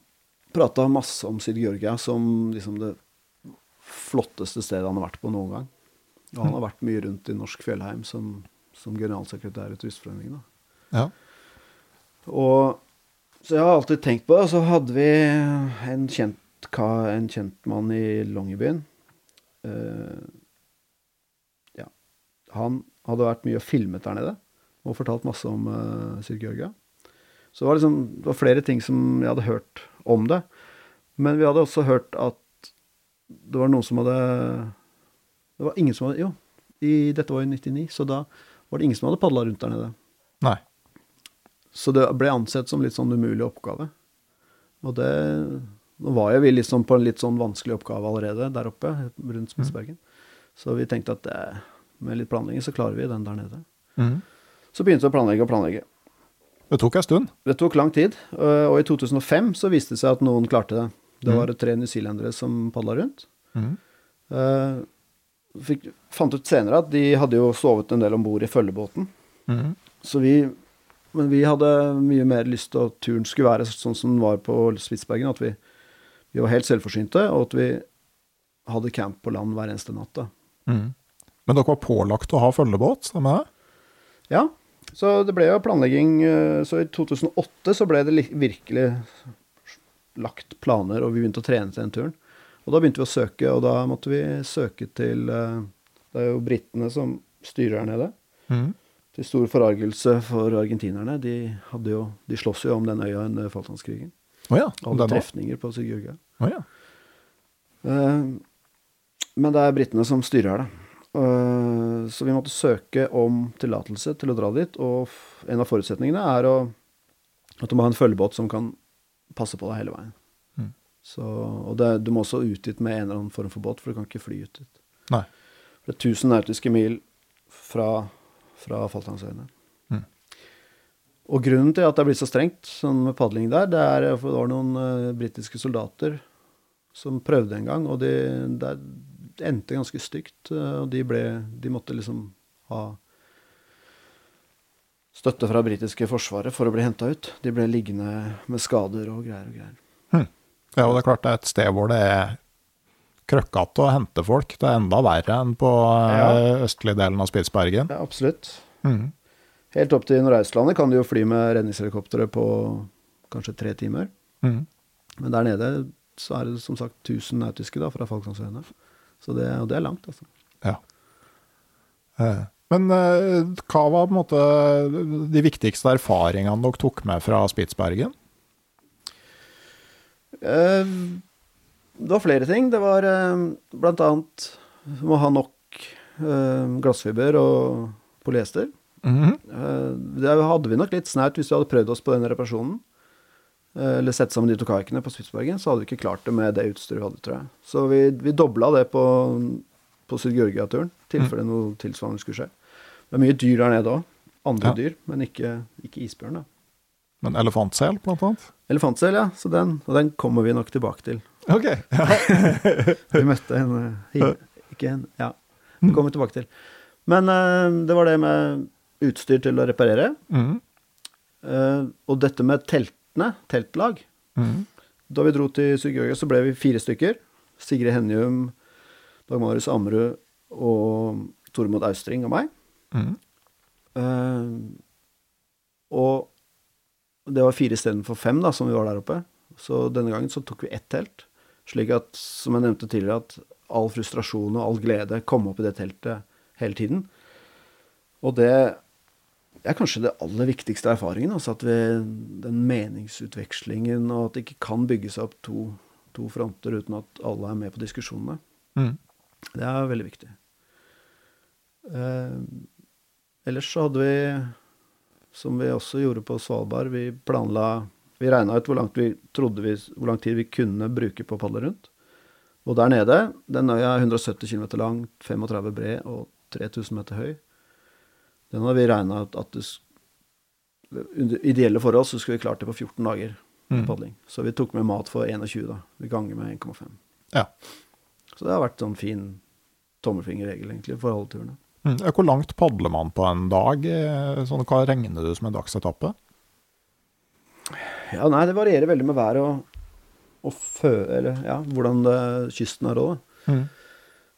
prata masse om Syd-Georgia som liksom det flotteste stedet han har vært på noen gang. Og han har vært mye rundt i Norsk Fjellheim som, som generalsekretær i Turistforeningen. Ja. Og Så jeg har alltid tenkt på det. Og så hadde vi en kjent, en kjent mann i Longyearbyen. Uh, ja. Han hadde vært mye og filmet der nede og fortalt masse om uh, Sir Georgia. Så det var, liksom, det var flere ting som jeg hadde hørt om det. Men vi hadde også hørt at det var noen som hadde Det var ingen som hadde Jo, i, dette var i 99, så da var det ingen som hadde padla rundt der nede. Nei. Så det ble ansett som litt sånn umulig oppgave. Og det Nå var jo vi liksom på en litt sånn vanskelig oppgave allerede der oppe, rundt Spitsbergen. Så vi tenkte at det, med litt planlegging så klarer vi den der nede. Mm. Så begynte vi å planlegge og planlegge. Det tok en stund. Det tok lang tid, og i 2005 så viste det seg at noen klarte det. Det Mhm. var tre newzealendere som padla rundt. Mm. Eh, Fikk, fant ut senere at de hadde jo sovet en del om bord i følgebåten. Mm. Så vi Men vi hadde mye mer lyst til at turen skulle være sånn som den var på Spitsbergen. At vi, vi var helt selvforsynte, og at vi hadde camp på land hver eneste natt. da. Mm. Men dere var pålagt å ha følgebåt, stemmer det? Ja, så det ble jo planlegging. eh, Så i 2008 så ble det virkelig lagt planer, og vi begynte å trene til den turen. Og da begynte vi å søke, og da måtte vi søke til eh, Det er jo britene som styrer her nede. Mhm. Til stor forargelse for argentinerne. De, hadde jo, de slåss jo om den øya under Falklandskrigen. Oh ja. Hadde trefninger på Sigurga. Oh ja. Eh, Men det er britene som styrer her, da. Eh, Så vi måtte søke om tillatelse til å dra dit. Og en av forutsetningene er å, at du må ha en følgebåt som kan passe på deg hele veien. Mm. Så, og det, du må også ut dit med en eller annen form for båt, for du kan ikke fly ut dit. Nei. Det er 1000 nautiske mil fra, fra Falklandsøyene. Mm. Og grunnen til at det er blitt så strengt sånn med padling der, det er at det var noen uh, britiske soldater som prøvde en gang, og det, de endte ganske stygt. Uh, Og de, ble, de måtte liksom ha støtte fra britiske forsvaret for å bli henta ut. De ble liggende med skader og greier og greier. Ja, og det er klart det er et sted hvor det er krøkkete å hente folk. Det er enda verre enn på ja. østlige delen av Spitsbergen. Ja, absolutt. Mm. Helt opp til Nordøstlandet kan de jo fly med redningshelikoptre på kanskje tre timer. Mm. Men der nede så er det som sagt 1000 nautiske da, fra Falklandsøyene. Så det, og det er langt, altså. Ja. Eh, Men eh, hva var på en måte de viktigste erfaringene dere tok med fra Spitsbergen? Eh, det var flere ting. Det var eh, blant annet må ha nok eh, glassfiber og polyester. Mm -hmm. det hadde vi nok litt snært hvis vi hadde prøvd oss på den reparasjonen. Eller sett sammen de to kaikene på Spitsbergen, så hadde vi ikke klart det med det utstyret vi hadde, tror jeg. Så vi, vi dobla det på, på Syd-Georgia-turen, i tilfelle noe tilsvarende skulle skje. Det er mye dyr der nede òg. Andre Ja. dyr, men ikke, ikke isbjørn. da. Men elefantsel, blant annet? Elefantsel, ja. Så den, og den kommer vi nok tilbake til. Ok. Vi møtte en eh, Ikke en Ja. Det kommer vi tilbake til. Men uh, det var det med utstyr til å reparere. Mm. Uh, og dette med teltene, teltlag. mm. Da vi dro til Syd-Georgia, så ble vi fire stykker. Sigrid Henjum, Dag Marius Ammerud og Tormod Austring og meg. Mm. Uh, og det var fire istedenfor fem da, som vi var der oppe. Så denne gangen så tok vi ett telt. Slik at, som jeg nevnte tidligere, at all frustrasjon og all glede kom opp i det teltet hele tiden. Og det er kanskje det aller viktigste erfaringen. Altså at vi, den meningsutvekslingen, og at det ikke kan bygge seg opp to, to fronter uten at alle er med på diskusjonene. Mm. Det er veldig viktig. Eh, ellers så hadde vi, som vi også gjorde på Svalbard, vi planla Vi regna ut hvor, langt vi trodde vi, hvor lang tid vi kunne bruke på å padle rundt. Og der nede, den øya er 170 km lang, 35 bred og 3000 meter høy. Den hadde vi regna ut at det, under ideelle forhold så skulle vi klart det på 14 dager Mhm. padling. Så vi tok med mat for 21, da. Vi ganger med 1,5. Ja. Så det har vært sånn fin tommelfingerregel, egentlig, for alle turene. Mhm. Hvor langt padler man på en dag? Eh, Sånn, hva regner du som en dagsetappe? Ja, nei, det varierer veldig med været og, og fø, eller, ja, hvordan det, kysten er òg. Mm.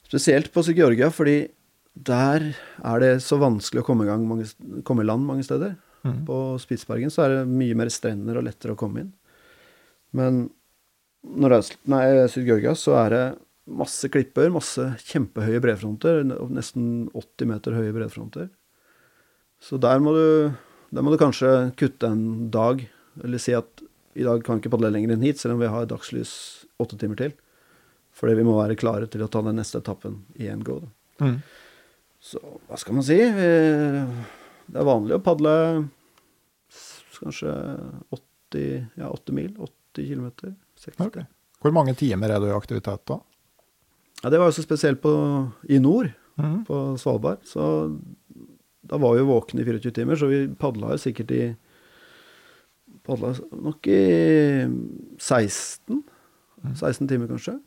Spesielt på Georgia, fordi der er det så vanskelig å komme i, gang mange, komme i land mange steder. Mm. På Spitsbergen så er det mye mer strender og lettere å komme inn. Men nordøst, nei, Syd-Georgia så er det masse klipper, masse kjempehøye bredfronter, nesten 80 meter høye bredfronter. Så der må du, der må du kanskje kutte en dag, eller si at i dag kan vi ikke padle lenger enn hit, selv om vi har dagslys åtte timer til. Fordi vi må være klare til å ta den neste etappen i en go. Mhm. Så hva skal man si? Det er vanlig å padle kanskje 80, ja, 80 mil. 80 km. 60. Ok. Hvor mange timer er du i aktivitet da? Ja, det var jo så spesielt på, i nord, mm. på Svalbard. Så da var vi våkne i 24 timer, så vi padla jo sikkert i Padla nok i 16. 16 timer, kanskje.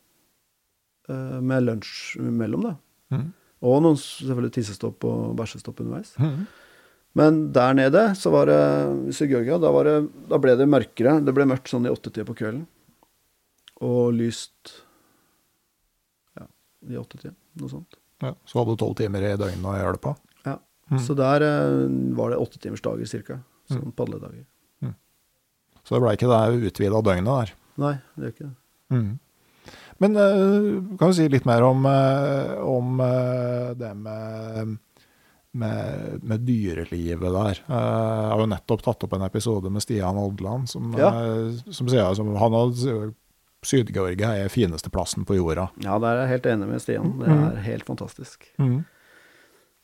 Eh, Med lunsj imellom, da. Mm. Og noen selvfølgelig tissestopp og bæsjestopp underveis. Mm. Men der nede så var det i Sør-Georgia, da, da ble det mørkere. Det ble mørkt sånn i åttetida på kvelden. Og lyst ja, i åttetida, noe sånt. Ja, så hadde du tolv timer i døgnet å det på? Ja. Mm. Så der eh, var det åttetimersdager cirka. Sånn padledager. Så det ble ikke det utvida døgnet der? Nei, det gjør ikke det. Mm. Men eh, kan du si litt mer om, eh, om eh, det med, med, med dyrelivet der? Jeg har jo nettopp tatt opp en episode med Stian Odland, som, Ja. som sier som han har Syd-Georgia er fineste plassen på jorda. Ja, der er jeg helt enig med Stian. Det er helt fantastisk. Mm.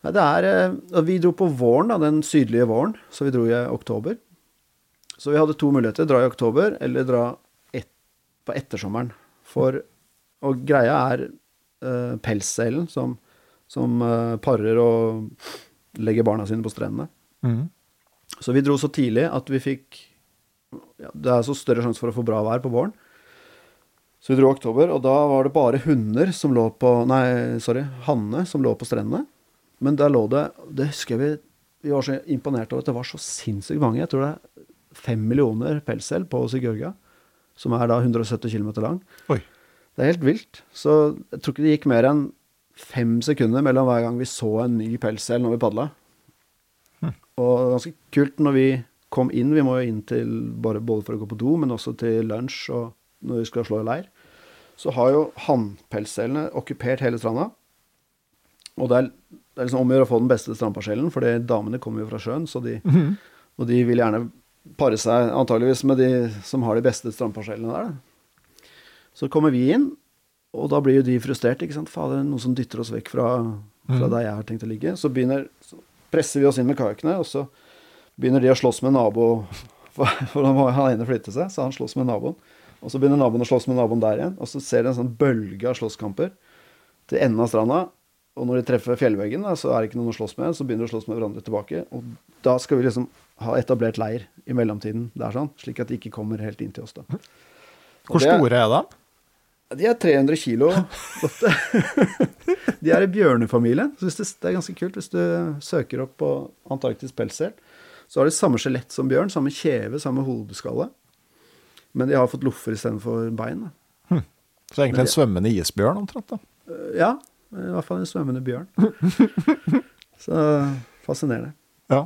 Nei, det er Vi dro på våren, da, den sydlige våren, så vi dro i oktober. Så vi hadde to muligheter. Dra i oktober, eller dra et, på ettersommeren. For Og greia er uh, pelsselen som, som uh, parer og legger barna sine på strendene. Mm. Så vi dro så tidlig at vi fikk ja, Det er så større sjanse for å få bra vær på våren. Så vi dro i oktober, og da var det bare hunder som lå på Nei, sorry, hanne som lå på strendene. Men der lå det Det husker jeg vi Vi var så imponert over at det var så sinnssykt mange. Jeg tror det er fem millioner pelsel på Sigurga, som er da 170 km lang. Oi. Det er helt vilt. Så jeg tror ikke det gikk mer enn fem sekunder mellom hver gang vi så en ny pelssel når vi padla. Og ganske kult når vi kom inn. Vi må jo inn til bare, både for å gå på do, men også til lunsj og når vi skal slå i leir. Så har jo hannpelsselene okkupert hele stranda. Og det er, det er liksom om å gjøre å få den beste strandparsellen, for damene kommer jo fra sjøen, så de, og de vil gjerne pare seg antageligvis med de som har de beste strandparsellene der. Da. Så kommer vi inn, og da blir jo de frustrert. ikke sant? Fader, noen som dytter oss vekk fra, fra der jeg har tenkt å ligge. Så, begynner, så presser vi oss inn med kajakkene, og så begynner de å slåss med nabo. For, for da må han ene flytte seg, så han slåss med naboen. Og så begynner naboen å slåss med naboen der igjen. Og så ser de en sånn bølge av slåsskamper til enden av stranda. Og når de treffer fjellveggen, da, så er det ikke noen å slåss med. Så begynner de å slåss med hverandre tilbake. Og da skal vi liksom ha etablert leir i mellomtiden der sånn, slik at de ikke kommer helt inn til oss. da. Og Hvor er- store er de? De er 300 kilo. De er i bjørnefamilien. Så det, det er ganske kult hvis du søker opp på Antarktis pelssel. Så har de samme skjelett som bjørn, samme kjeve, samme hodeskalle. Men de har fått loffer istedenfor bein. da. Så egentlig en svømmende isbjørn omtrent. da. Eh, Ja, i hvert fall en svømmende bjørn. Så fascinerende. Ja.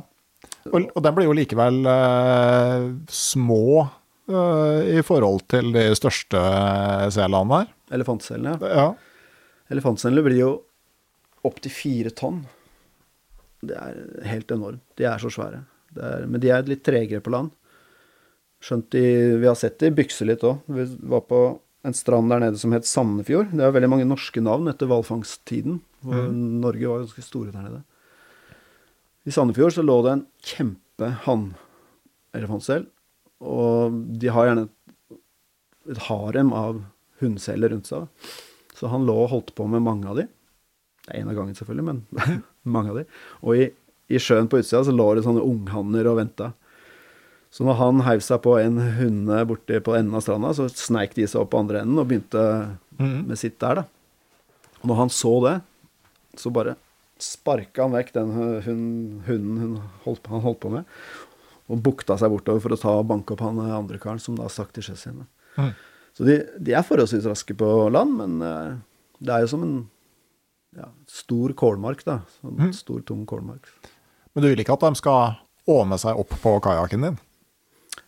Og, og den blir jo likevel eh, små eh, i forhold til de største selene her. Elefantselene, ja. Ja. Elefantselene blir jo opptil fire tonn. Det er helt enormt. De er så svære. Er, men de er litt tregere på land. Skjønt de Vi har sett de bykse litt òg. Vi var på en strand der nede som het Sandefjord. Det er veldig mange norske navn etter hvalfangsttiden. hvor Norge var ganske store der nede. I Sandefjord så lå det en kjempe hannelefantsel. Og de har gjerne et harem av hunnseler rundt seg. Så han lå og holdt på med mange av de. Det er én av gangen, selvfølgelig, men mange av de. Og i, i sjøen på utsida så lå det sånne unghanner og venta. Så når han heiv seg på en hunde borti på enden av stranda, så sneik de seg opp på andre enden og begynte med sitt der, da. Og når han så det, så bare sparka han vekk den hun- hunden hun holdt, på- han holdt på med, og bukta seg bortover for å ta og banke opp han andre karen som da stakk til sjøs igjen. Mhm. Så de, de er forholdsvis raske på land, men uh, det er jo som en ja, stor kålmark, da. Sånn Stor, tung kålmark. Men du vil ikke at de skal åne seg opp på kajakken din?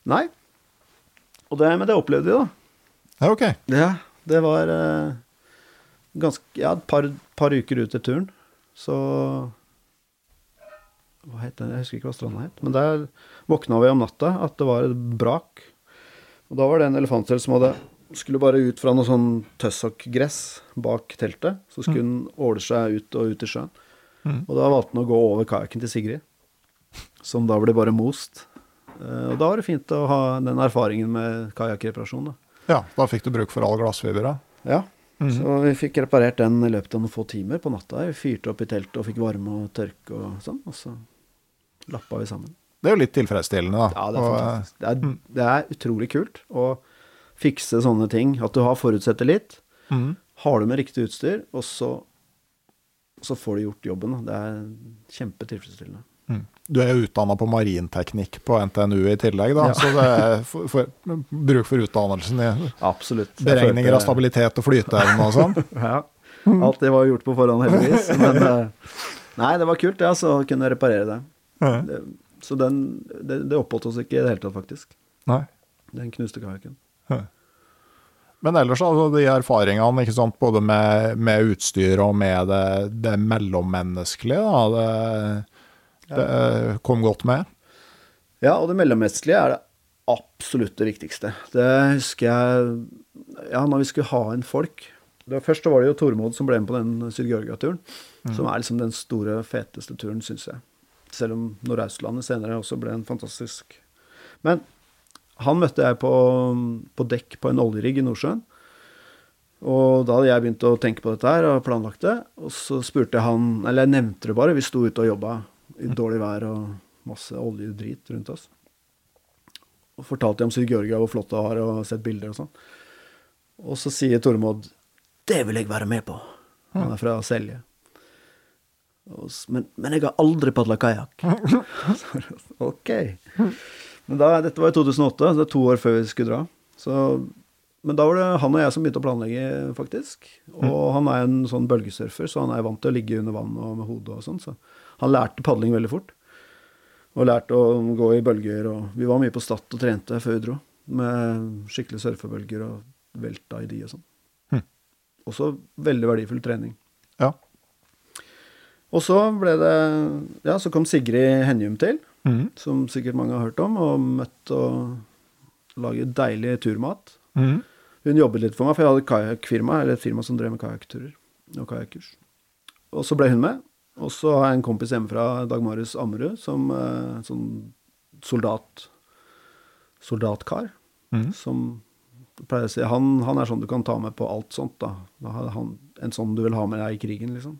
Nei. Og det, men det opplevde de, da. Ja, ok. Ja, det var uh, ganske Ja, et par, par uker ut til turen, så Hva het den? Jeg husker ikke hva stranda het. Men der våkna vi om natta at det var et brak. Og da var det en elefantsel som hadde skulle bare ut fra noe sånn tøssokgress bak teltet. Så skulle den åle seg ut og ut i sjøen. Og da valgte den å gå over kajakken til Sigrid, som da ble bare most. Eh, Og da var det fint å ha den erfaringen med kajakkreparasjon. Ja, da fikk du bruk for all glassfibra. Ja, så vi fikk reparert den i løpet av noen få timer på natta. Vi fyrte opp i teltet og fikk varme og tørke og sånn, og så lappa vi sammen. Det er jo litt tilfredsstillende, da. Ja, det er Og. Det er, det er utrolig kult å fikse sånne ting. At du har forutsett det litt. Mm. Har du med riktig utstyr, og så, så får du gjort jobben. da. Det er kjempetilfredsstillende. Mm. Du er jo utdanna på marinteknikk på NTNU i tillegg, da, Ja. så det er for, for, bruk for utdannelsen i Absolutt. Beregninger av stabilitet og flyteevne og sånn. Ja. Alt det var gjort på forhånd, heldigvis. Men eh, nei, det var kult, det, altså, å kunne reparere det. Ja. det så den, det, det oppholdt oss ikke i det hele tatt, faktisk. Nei. Den knuste kajakken. Men ellers, altså, de erfaringene ikke sant, både med, med utstyr og med det, det mellommenneskelige, da, det, det kom godt med. Ja, og det mellommenneskelige er det absolutt det viktigste. Det husker jeg Ja, når vi skulle ha inn folk Først var det jo Tormod som ble med på den Syd-Georgia-turen. Som er liksom den store, feteste turen, syns jeg. Selv om Nordøstlandet senere også ble en fantastisk Men han møtte jeg på, på dekk på en oljerigg i Nordsjøen. Og da hadde jeg begynt å tenke på dette her og planlagt det. Og så spurte han Eller jeg nevnte det bare. Vi sto ute og jobba i dårlig vær og masse oljedrit rundt oss. Og fortalte om Syd-Georgia, hvor flott det var, og sett bilder og sånn. Og så sier Tormod det vil jeg være med på. Han er fra Selje. Men, men jeg har aldri padla kajakk. ok. Men da, dette var i 2008, så det er to år før vi skulle dra. Så, men da var det han og jeg som begynte å planlegge, faktisk. Og han er en sånn bølgesurfer, så han er vant til å ligge under vann og med hodet og sånn. Så han lærte padling veldig fort. Og lærte å gå i bølger. Og vi var mye på Stad og trente før vi dro. Med skikkelig surfebølger og velta i de og sånn. Hm. Også veldig verdifull trening. Ja. Og så ble det Ja, så kom Sigrid Henjum til, mm. som sikkert mange har hørt om, og møtt og laget deilig turmat. Mm. Hun jobbet litt for meg, for jeg hadde et kajakkfirma, eller et firma som drev med kajakkturer og kajakkurs. Og så ble hun med. Og så har jeg en kompis hjemmefra, Dag Marius Ammerud, som uh, sånn soldat soldatkar. Mm. Som pleier å si han, han er sånn du kan ta med på alt sånt, da. han, en sånn du vil ha med deg i krigen, liksom.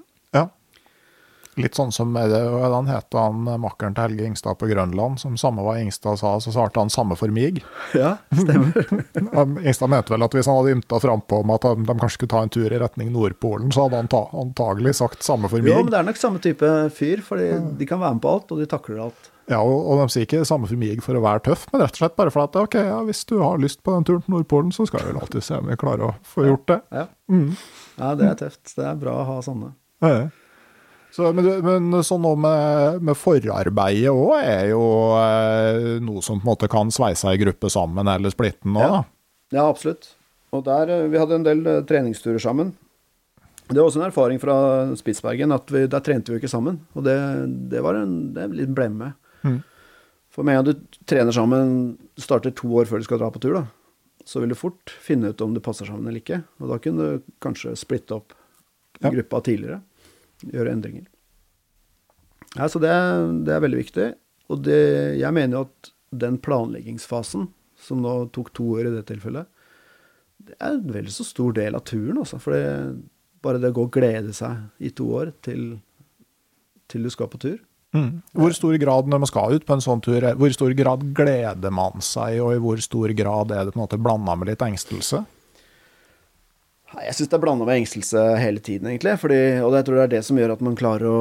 Ja. Litt sånn som er det, den han het han makkeren til Helge Ingstad på Grønland, som samme hva Ingstad sa, så svarte han samme for mig. Ja, stemmer. Ingstad mente vel at hvis han hadde ymta frampå om at de, de kanskje skulle ta en tur i retning Nordpolen, så hadde han ta, antagelig sagt samme for jo, men det er nok samme type fyr, for de kan være med på alt, og de takler alt. Ja, og, og de sier ikke samme for mig for å være tøff, men rett og slett bare for at ok, ja, hvis du har lyst på den turen til Nordpolen, så skal vi vel alltid se om vi klarer å få gjort det. Ja. Mm. ja, det er tøft. Det er bra å ha sånne. Ja. Så, men, men sånn noe med, med forarbeidet òg er jo eh, noe som på en måte kan sveise ei gruppe sammen eller splitte den òg, Ja. Ja, absolutt. Og der, eh, vi hadde en del eh, treningsturer sammen. Det var også en erfaring fra Spitsbergen, at vi, der trente vi ikke sammen. Og det, det var en, det litt blemme. Mm. For med en gang du trener sammen, starter to år før du skal dra på tur, da, så vil du fort finne ut om du passer sammen eller ikke. Og da kunne du kanskje splitte opp Ja. gruppa tidligere. Gjøre endringer. Ja, så det, det er veldig viktig. Og det, jeg mener jo at den planleggingsfasen, som nå tok to år i det tilfellet, det er en vel så stor del av turen, altså. For det, bare det å gå og glede seg i to år til, til du skal på tur. Mm. Hvor stor grad når man skal ut på en sånn tur, hvor stor grad gleder man seg, og i hvor stor grad er det på en måte blanda med litt engstelse? Jeg syns det er blanda med engstelse hele tiden, egentlig. Fordi, og jeg tror det er det som gjør at man klarer å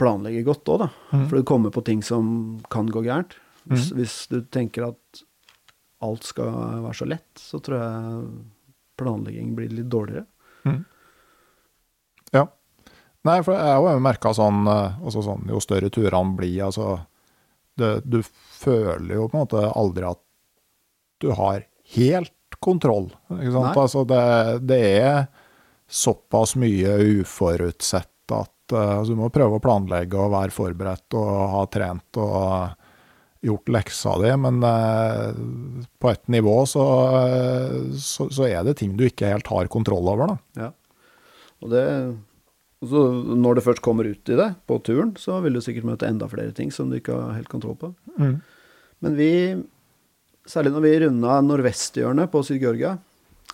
planlegge godt òg, da. Mm. For du kommer på ting som kan gå gærent. Hvis, hvis du tenker at alt skal være så lett, så tror jeg planlegging blir litt dårligere. Ja. Nei, for jeg har jo merka sånn, altså sånn Jo større turene blir, altså det, Du føler jo på en måte aldri at du har helt kontroll. Altså det, det er såpass mye uforutsett at uh, altså du må prøve å planlegge og være forberedt og ha trent og gjort leksa di, men uh, på et nivå så, uh, så, så er det ting du ikke helt har kontroll over. da. Ja. Og det så når det først kommer ut i det på turen, så vil du sikkert møte enda flere ting som du ikke har helt kontroll på. Men vi, særlig når vi runda nordvesthjørnet på Syd-Georgia,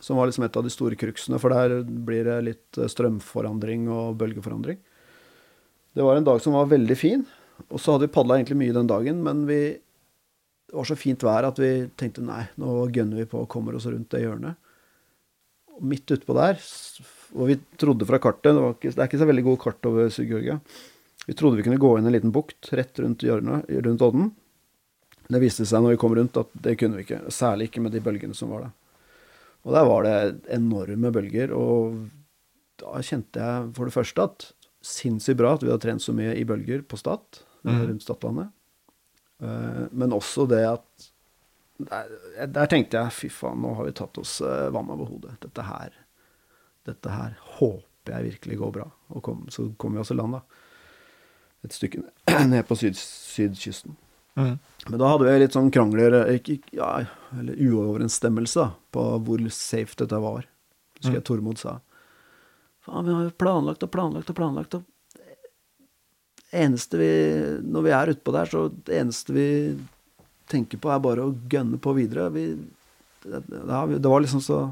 som var liksom et av de store cruxene, for der blir det litt eh, strømforandring og bølgeforandring. Det var en dag som var veldig fin, og så hadde vi padla egentlig mye den dagen, men vi, det var så fint vær at vi tenkte nei, nå gønner vi på og kommer oss rundt det hjørnet. Og midt utpå der, og vi trodde fra kartet, det, ikke, det er ikke så veldig god kart over Syd-Georgia, vi trodde vi kunne gå inn en liten bukt rett rundt hjørnet, rundt odden. Det viste seg når vi kom rundt at det kunne vi ikke, særlig ikke med de bølgene som var der. Og der var det enorme bølger, og da kjente jeg for det første at sinnssykt bra at vi hadde trent så mye i bølger på Stad, mm. rundt Stadlandet. Eh, Men også det at der, der tenkte jeg fy faen, nå har vi tatt oss eh, vann over hodet. Dette her, dette her håper jeg virkelig går bra. Og kom, så kom vi oss i land, da. Et stykke ned, ned på syd, sydkysten. Mm. Men da hadde vi litt sånn krangler, eh, ikke, ja, eller uoverensstemmelse, da, på hvor safe dette var. Husker jeg Tormod sa. Faen, vi har jo planlagt og planlagt og planlagt. og eneste vi, Når vi er utpå der, så det eneste vi tenker på, er bare å gønne på videre. Vi, det, det, det var liksom så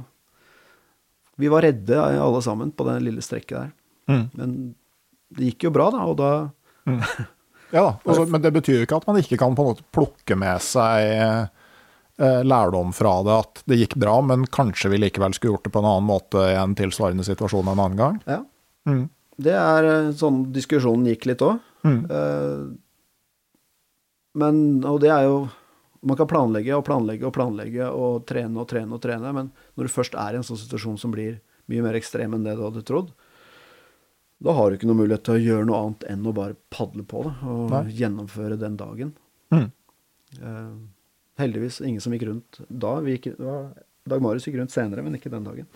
Vi var redde alle sammen på det lille strekket der. Mm. Men det gikk jo bra, da, og da Ja da, også, men det betyr jo ikke at man ikke kan på en måte plukke med seg eh, lærdom fra det at det gikk bra, men kanskje vi likevel skulle gjort det på en annen måte i en tilsvarende situasjon en annen gang? Ja. Mm. Det er eh, sånn diskusjonen gikk litt òg. Mm. Men, og det er jo Man kan planlegge og planlegge og planlegge og trene og trene og trene, men når du først er i en sånn situasjon som blir mye mer ekstrem enn det du hadde trodd, da har du ikke noe mulighet til å gjøre noe annet enn å bare padle på det og Nei. gjennomføre den dagen. Mm. Eh, heldigvis ingen som gikk rundt da. Vi gikk, var, Dag Marius gikk rundt senere, men ikke den dagen.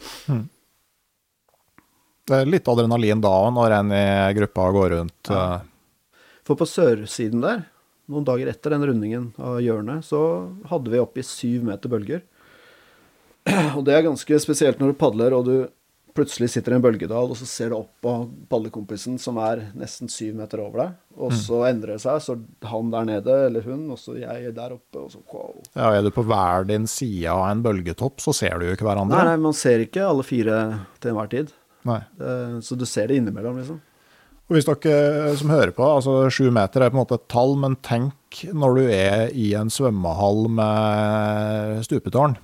Det er litt adrenalin da når en i gruppa går rundt. Ja. eh, For på sørsiden der, noen dager etter den rundingen av hjørnet, så hadde vi oppi syv meter bølger. Og det er ganske spesielt når du padler og du plutselig sitter i en bølgedal, og så ser du opp på ballekompisen som er nesten syv meter over deg, og så endrer det seg, så han der nede, eller hun, og så jeg der oppe, og så wow. Ja, er du på hver din side av en bølgetopp, så ser du jo ikke hverandre. Nei, nei, man ser ikke alle fire til enhver tid. Nei. Eh, Så du ser det innimellom, liksom. Og hvis dere som hører på, altså sju meter er på en måte et tall, men tenk når du er i en svømmehall med stupetårn,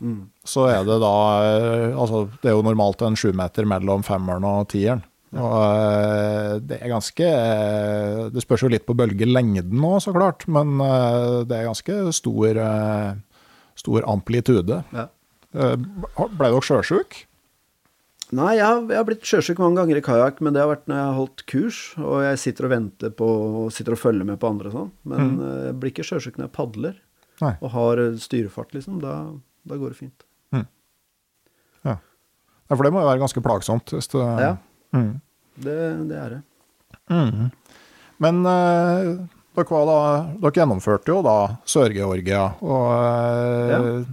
så er det da eh, Altså, det er jo normalt en sju meter mellom femmeren og tieren. Og eh, det er ganske eh, Det spørs jo litt på bølgelengden nå, så klart, men eh, det er ganske stor, eh, stor amplitude. Ja. Eh, Ble dere sjøsjuk? Nei, jeg har, jeg har blitt sjøsyk mange ganger i kajakk, men det har vært når jeg har holdt kurs, og jeg sitter og venter på og sitter og følger med på andre og sånn. Men mm. jeg blir ikke sjøsyk når jeg padler Nei. og har eh, styrefart, liksom. Da, da går det fint. Ja, for det må jo være ganske plagsomt. Hvis det, Ja. Mm. Det, det er det. Mhm. Men eh, dere, da, dere gjennomførte jo da Sør-Georgia, og eh,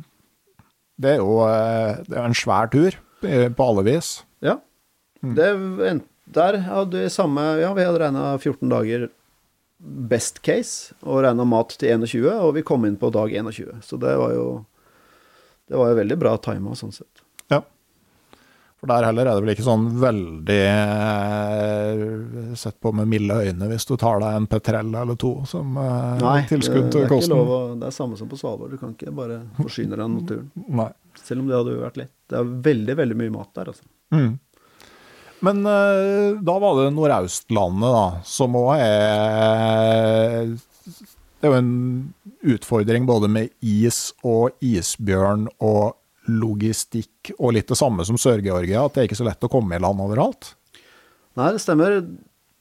det er jo eh, det er en svær tur eh, på alle vis. Ja. Det en- Der hadde vi samme Ja, vi hadde regna 14 dager best case, og regna mat til 21, og vi kom inn på dag 21. Så det var jo Det var jo veldig bra tima, sånn sett. Ja. For der heller er det vel ikke sånn veldig eh, sett på med milde øyne hvis du tar deg en petrell eller to som Nei, tilskudd til kosten. Nei, det er ikke lov å Det er samme som på Svalbard. Du kan ikke bare forsyne deg av naturen. Nei. Selv om det hadde jo vært lett. Det er veldig, veldig mye mat der, altså. Mm. Men eh, da var det Nordaustlandet, da, som òg er Det er jo en utfordring både med is og isbjørn og logistikk og litt det samme som Sør-Georgia, at det er ikke så lett å komme i land overalt. Nei, det stemmer.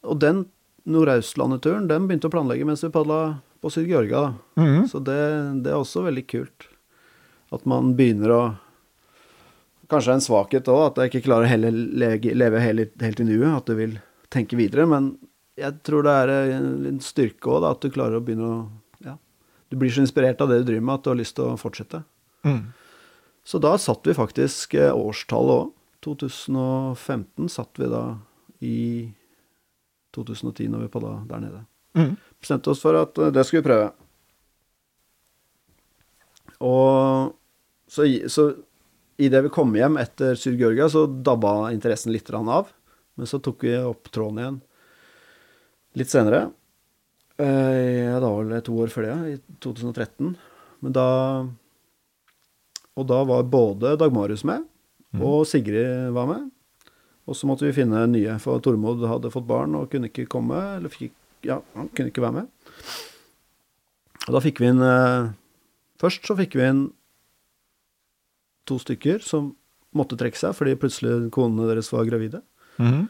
Og den Nordøstlandet-turen, den begynte å planlegge mens vi padla på Sør-Georgia. Mhm. Så det, det er også veldig kult. At man begynner å Kanskje en svakhet òg, at jeg ikke klarer å hele, leve helt, helt i nuet. At du vil tenke videre. Men jeg tror det er en en styrke òg, at du klarer å begynne å Ja. Du blir så inspirert av det du driver med, at du har lyst til å fortsette. Mm. Så da satt vi faktisk eh, årstallet òg. 2015 satt vi da i 2010 når vi padla der nede. Mm. Bestemte oss for at eh, det skulle vi prøve. Og så, i- så idet vi kom hjem etter Syd-Georgia, så dabba interessen litt av. Men så tok vi opp tråden igjen litt senere. Eh, Ja, det var vel to år før det, i 2013. Men da Og da var både Dag Marius med, og Sigrid var med. Og så måtte vi finne nye, for Tormod hadde fått barn og kunne ikke komme. Eller fikk, ja, han kunne ikke være med. Og da fikk vi inn eh, Først så fikk vi inn to stykker som måtte trekke seg fordi plutselig konene deres var gravide. Mhm.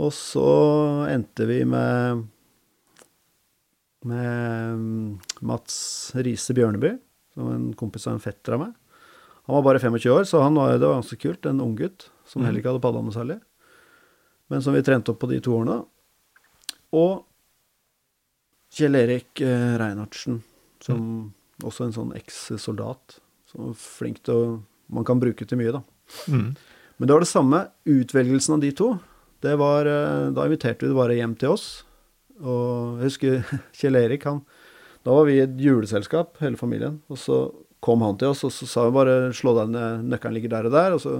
Og så endte vi med med mm, Mats Riise Bjørneby, som en kompis av en fetter av meg. Han var bare 25 år, så han var, det var ganske kult. En unggutt som heller ikke hadde padla noe særlig. Men som vi trente opp på de to årene. Og Kjell Erik eh, Reinhardsen, som også en sånn eks-soldat. Som er flink til å Man kan bruke til mye, da. Mm. Men det var det samme. Utvelgelsen av de to. Det var, eh, da inviterte vi det bare hjem til oss. Og jeg husker Kjell Erik, han Da var vi i et juleselskap, hele familien. Og så kom han til oss, og så sa vi bare 'slå deg ned, nøkkelen ligger der og der', og så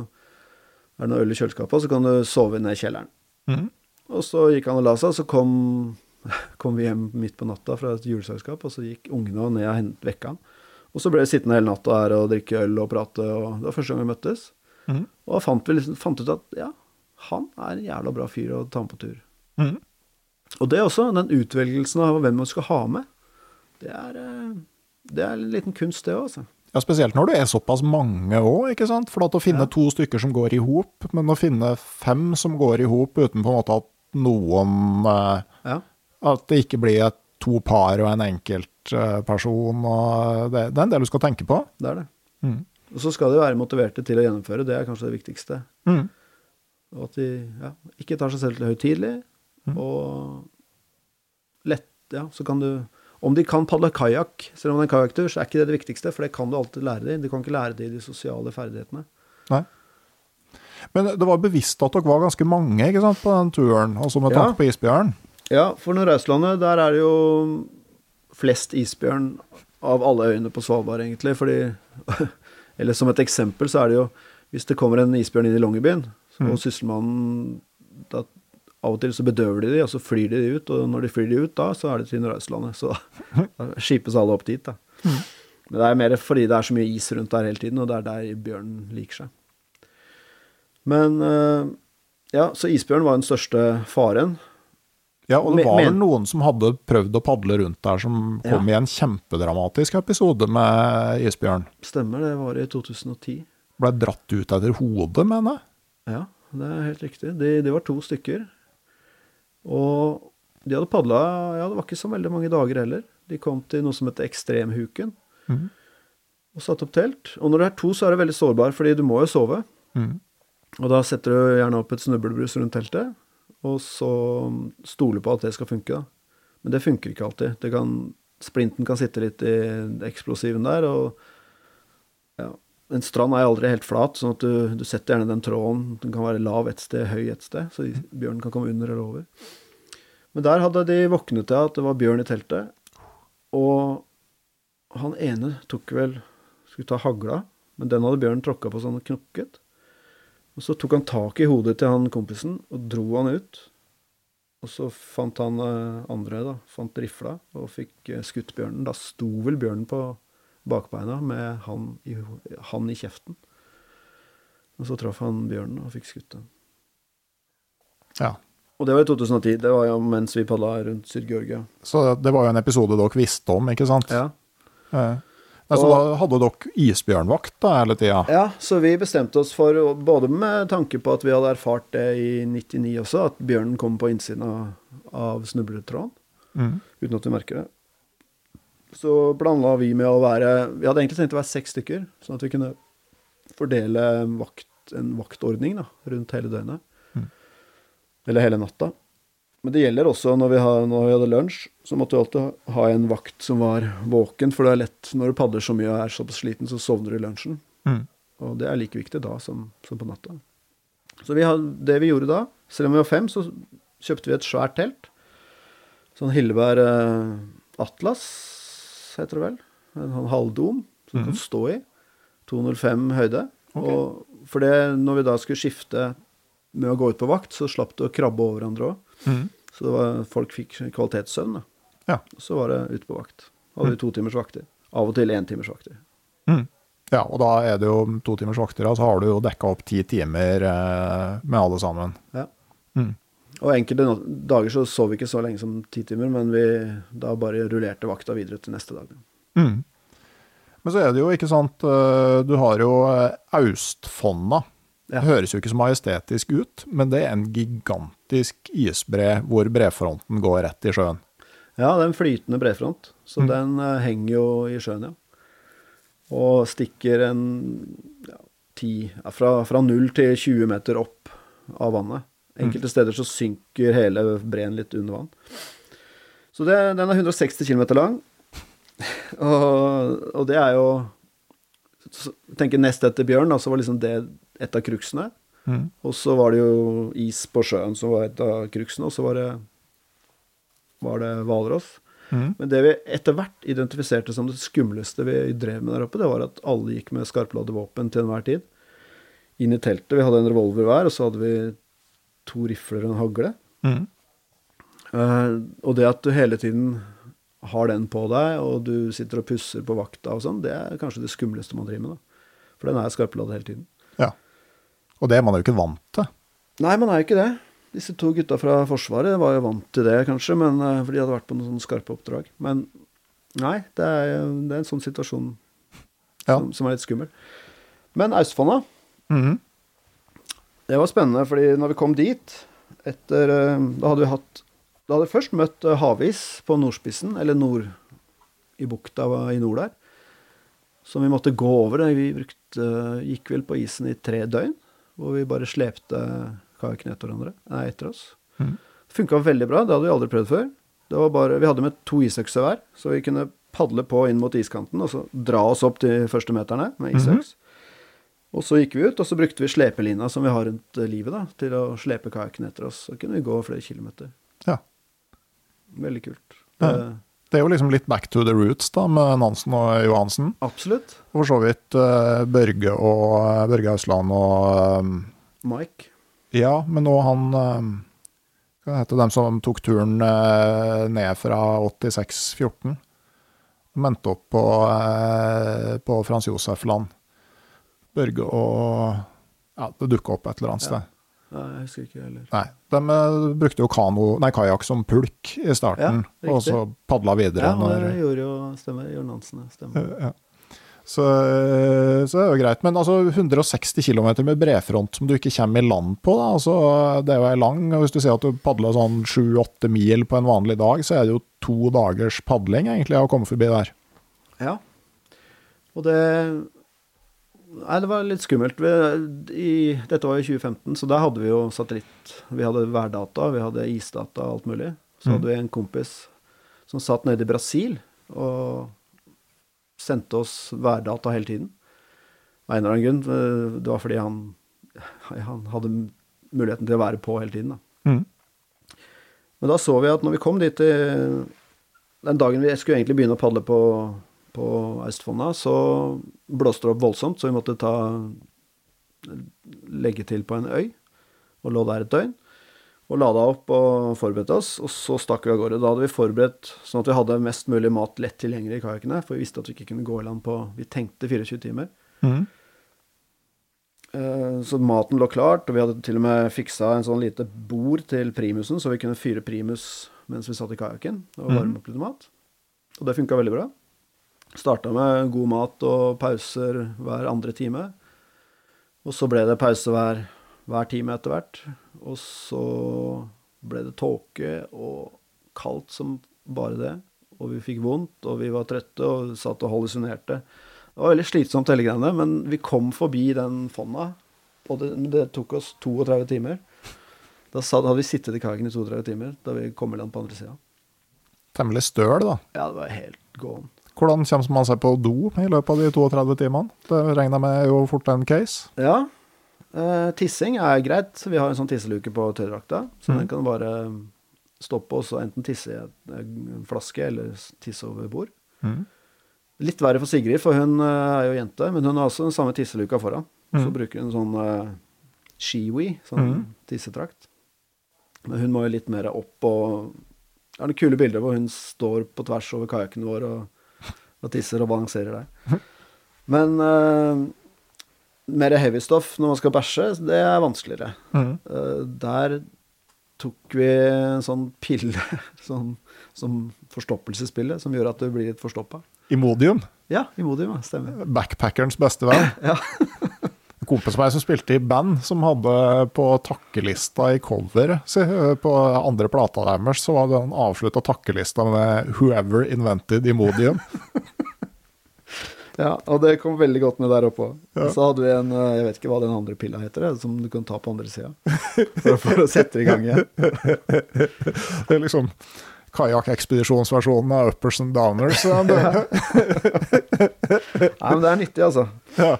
er det noe øl i kjøleskapet, så kan du sove ned i kjelleren. Mm. Og så gikk han og la seg, og så kom, kom vi hjem midt på natta fra et juleselskap, og så gikk ungene ned og hent- vekka han. Og så ble vi sittende hele natta her og drikke øl og prate, og det var første gang vi møttes. Mm. Og da fant vi liksom, fant ut at ja, han er en jævla bra fyr å ta med på tur. Mm. Og det også, den utvelgelsen av hvem man skal ha med, det er, eh, det er en liten kunst, det òg, altså. Ja, Spesielt når du er såpass mange òg, ikke sant. For at å finne Ja. to stykker som går i hop, men å finne fem som går i hop uten på en måte at noen eh, Ja. At det ikke blir et, to par og en enkeltperson. og det, det er en del du skal tenke på. Det er det. Mm. Og så skal de være motiverte til å gjennomføre, det er kanskje det viktigste. Mm. Og at de ja, ikke tar seg selv til høytidelig, mm. og lett Ja, så kan du Om de kan padle kajakk, selv om det er en kajakktur, så er ikke det det viktigste, for det kan du alltid lære dem. Du kan ikke lære dem de sosiale ferdighetene. Nei. Men det var bevisst at dere var ganske mange ikke sant, på den turen, altså med Ja. tanke på isbjørn. Ja, for Nordøstlandet, der er det jo flest isbjørn av alle øyene på Svalbard, egentlig. Fordi Eller som et eksempel, så er det jo Hvis det kommer en isbjørn inn i Longyearbyen, Mm. og sysselmannen da, Av og til så bedøver de de, og så flyr de de ut. Og når de flyr de ut, da så er det til Nordøstlandet. Så da skipes alle opp dit, da. Mm. Men det er mer fordi det er så mye is rundt der hele tiden, og det er der bjørnen liker seg. Men eh, Ja, så isbjørn var den største faren. Ja, og det var vel noen som hadde prøvd å padle rundt der, som kom i en kjempedramatisk episode med isbjørn. Stemmer, det var i 2010. Ble dratt ut etter hodet, mener jeg. Ja, det er helt riktig. De, de var to stykker. Og de hadde padla Ja, det var ikke så veldig mange dager heller. De kom til noe som heter Ekstremhuken, mm. og satte opp telt. Og når du er to, så er det veldig sårbar, fordi du må jo sove. Mm. Og da setter du gjerne opp et snublebrus rundt teltet, og så stoler på at det skal funke, da. Men det funker ikke alltid. Det kan, splinten kan sitte litt i eksplosiven der, og ja. En strand er aldri helt flat, sånn at du, du setter gjerne den tråden. Den kan være lav et sted, høy et sted, så bjørnen kan komme under eller over. Men der hadde de våknet til at det var bjørn i teltet, og han ene tok vel Skulle ta hagla, men den hadde bjørnen tråkka på så han knokket. Og så tok han tak i hodet til han kompisen og dro han ut. Og så fant han eh, andre, da, fant rifla og fikk eh, skutt bjørnen. Da sto vel bjørnen på bakbeina med han i, han i kjeften. Og så traff han bjørnen og fikk skutt den. Ja. Og det var i 2010. Det var jo mens vi padla rundt Syd-Georgia. Så det var jo en episode dere visste om, ikke sant? Ja. ja. Nei, så Og- da hadde dere isbjørnvakt da hele tida? ja, så vi bestemte oss for, både med tanke på at vi hadde erfart det i 99 også, at bjørnen kom på innsiden av, av snubletråden. Mm. uten at vi merker det. Så planla vi med å være Vi hadde egentlig tenkt å være seks stykker, sånn at vi kunne fordele vakt, en vaktordning da, rundt hele døgnet. Mm. Eller hele natta. Men det gjelder også når vi, har, når vi hadde lunsj, så måtte vi alltid ha- ha en vakt som var våken, for det er lett når du padler så mye og er såpass sliten, så sovner du i lunsjen. Mm. Og det er like viktig da som, som på natta. Så vi hadde, det vi gjorde da, selv om vi var fem, så kjøpte vi et svært telt. Sånn Hillebær eh, Atlas, heter det vel. En sånn halvdom som du kan stå i. 205 høyde. Okay. Og for det, når vi da skulle skifte med å gå ut på vakt, så slapp det å krabbe over hverandre òg. Mhm. Så var, folk fikk kvalitetssøvn. Ja. Så var det ut på vakt. Hadde vi to timers vakter. Av og til én timers vakter. Mm. Ja, og da er det jo to timers vakter, så har du jo dekka opp ti timer eh, med alle sammen. Ja. Mhm. Og enkelte dager så sov vi ikke så lenge som ti timer, men vi da bare rullerte vakta videre til neste dag. Mm. Men så er det jo ikke sant, eh, du har jo eh, Austfonna. Ja. Det høres jo ikke så majestetisk ut, men det er en gigantisk isbre hvor brefronten går rett i sjøen. Ja, det er en flytende brefront, så Mm. den eh, henger jo i sjøen, ja. Og stikker en ja, ti, ja, fra, fra 0 til 20 meter opp av vannet. Enkelte steder så synker hele breen litt under vann. Så det, den er 160 km lang, og, og det er jo tenker Nest etter bjørn, da, så var liksom det et av cruxene. Mm. Og så var det jo is på sjøen som var et av cruxene, og så var det var det hvalross. Mm. Men det vi etter hvert identifiserte som det skumleste vi drev med der oppe, det var at alle gikk med skarpladde våpen til enhver tid. Inn i teltet. Vi hadde en revolver hver, og så hadde vi to rifler og en hagle. Mm. Uh, og det at du hele tiden har den på deg, og du sitter og pusser på vakta og sånn, det er kanskje det skumleste man driver med. da. For den er skarpladd hele tiden. Ja. Og det er man jo ikke vant til. Nei, man er jo ikke det. Disse to gutta fra Forsvaret var jo vant til det, kanskje, men, eh, for de hadde vært på noen sånne skarpe oppdrag. Men nei, det er, det er en sånn situasjon Ja. som, som er litt skummel. Men Austfonda, Mhm. Det var spennende, fordi når vi kom dit etter eh, Da hadde vi hatt Da hadde vi først møtt eh, havis på nordspissen, eller nord i bukta i nord der. Som vi måtte gå over. Vi brukte, gikk vel på isen i tre døgn. Hvor vi bare slepte kajakken etter hverandre. Nei, etter oss. Mm. Det funka veldig bra. Det hadde vi aldri prøvd før. Det var bare, vi hadde med to isøkser hver, så vi kunne padle på inn mot iskanten og så dra oss opp til første meterne med isøks. Og så gikk vi ut, og så brukte vi slepelina som vi har rundt eh, livet, da, til å slepe kajakken etter oss. Så kunne vi gå flere kilometer. Ja. Veldig kult. Ja. Eh, Det er jo liksom litt back to the roots da, med Nansen og Johansen. absolutt. Og for så vidt eh, Børge og Børge Hausland og um, Mike. Ja, men nå han Hva heter dem som tok turen ned fra 86-14? og mente opp på, på Frans Josef Land. Børge og Ja, det dukka opp et eller annet sted. Nei, jeg husker ikke heller. Nei, de eh, brukte jo kano, nei, kajakk som pulk i starten, Ja, og så padla videre. Ja, når, det gjorde jo Stemmer. Jørn Hansen, stemmer. ja. Så, eh, så det er jo greit. Men altså 160 km med brefront som du ikke kommer i land på, da, altså, det er jo ei lang og Hvis du sier at du padler sånn 7-8 mil på en vanlig dag, så er det jo to dagers padling egentlig å komme forbi der. Ja. Og det Nei, det var litt skummelt. I, dette var i 2015, så da hadde vi jo satellitt. Vi hadde værdata, vi hadde isdata og alt mulig. Så Mm. hadde vi en kompis som satt nede i Brasil og sendte oss værdata hele tiden. Av en eller annen grunn. eh, Det var fordi han, han hadde muligheten til å være på hele tiden. da. Mm. Men da så vi at når vi kom dit til Den dagen vi skulle egentlig begynne å padle på, på Austfonda, så blåste det opp voldsomt, så vi måtte ta legge til på en øy. Og lå der et døgn. Og lada opp og forberedte oss, og så stakk vi av gårde. Da hadde vi forberedt sånn at vi hadde mest mulig mat lett tilgjengelig i kajakkene, for vi visste at vi ikke kunne gå i land på Vi tenkte 24 timer. Mm. Så maten lå klart, og vi hadde til og med fiksa en sånn lite bord til primusen, så vi kunne fyre primus mens vi satt i kajakken og varme opp litt mat. Og det funka veldig bra. Starta med god mat og pauser hver andre time. Og så ble det pause hver, hver time etter hvert. Og så ble det tåke og kaldt som bare det. Og vi fikk vondt, og vi var trøtte og satt og hallusinerte. Det var veldig slitsomt hele greiene, men vi kom forbi den fonna. Og det, det tok oss 32 timer. Da hadde vi sittet i kagen i 32 timer da vi kom i land på andre sida. Temmelig støl, da. Ja, det var helt gåen. Hvordan kommer man seg på do i løpet av de 32 timene? Det regner jeg med er jo fort en case. Ja. Eh, tissing er greit. Vi har en sånn tisseluke på tørrdrakta, så den kan bare stoppe oss og enten tisse i en flaske eller tisse over bord. Mm. Litt verre for Sigrid, for hun eh, er jo jente, men hun har også den samme tisseluka foran. Så Mhm. bruker hun sånn uh, shiwi, sånn mm. tissetrakt. Men hun må jo litt mer opp og Det er noen kule bilder hvor hun står på tvers over kajakken vår og, og tisser og balanserer der. Men uh, mer heavystoff når man skal bæsje, det er vanskeligere. Mm. Uh, der tok vi en sånn pille sånn, som forstoppelsespille, som gjør at du blir litt forstoppa. Imodium, Ja, Imodium, stemmer. backpackerens beste venn. Ja. Kompis av meg som spilte i band, som hadde på takkelista i coveret si, på andre plata deres, så hadde han avslutta takkelista med 'Whoever invented Imodium'. Ja, og det kom veldig godt med der oppe. Ja. Så hadde vi en, eh, jeg vet ikke hva den andre pilla heter, eh, som du kan ta på andre sida. For, for å sette i gang igjen. Det er liksom kajakkekspedisjonsversjonen av Uppers and Downers. Nei, men det er nyttig, altså. ja.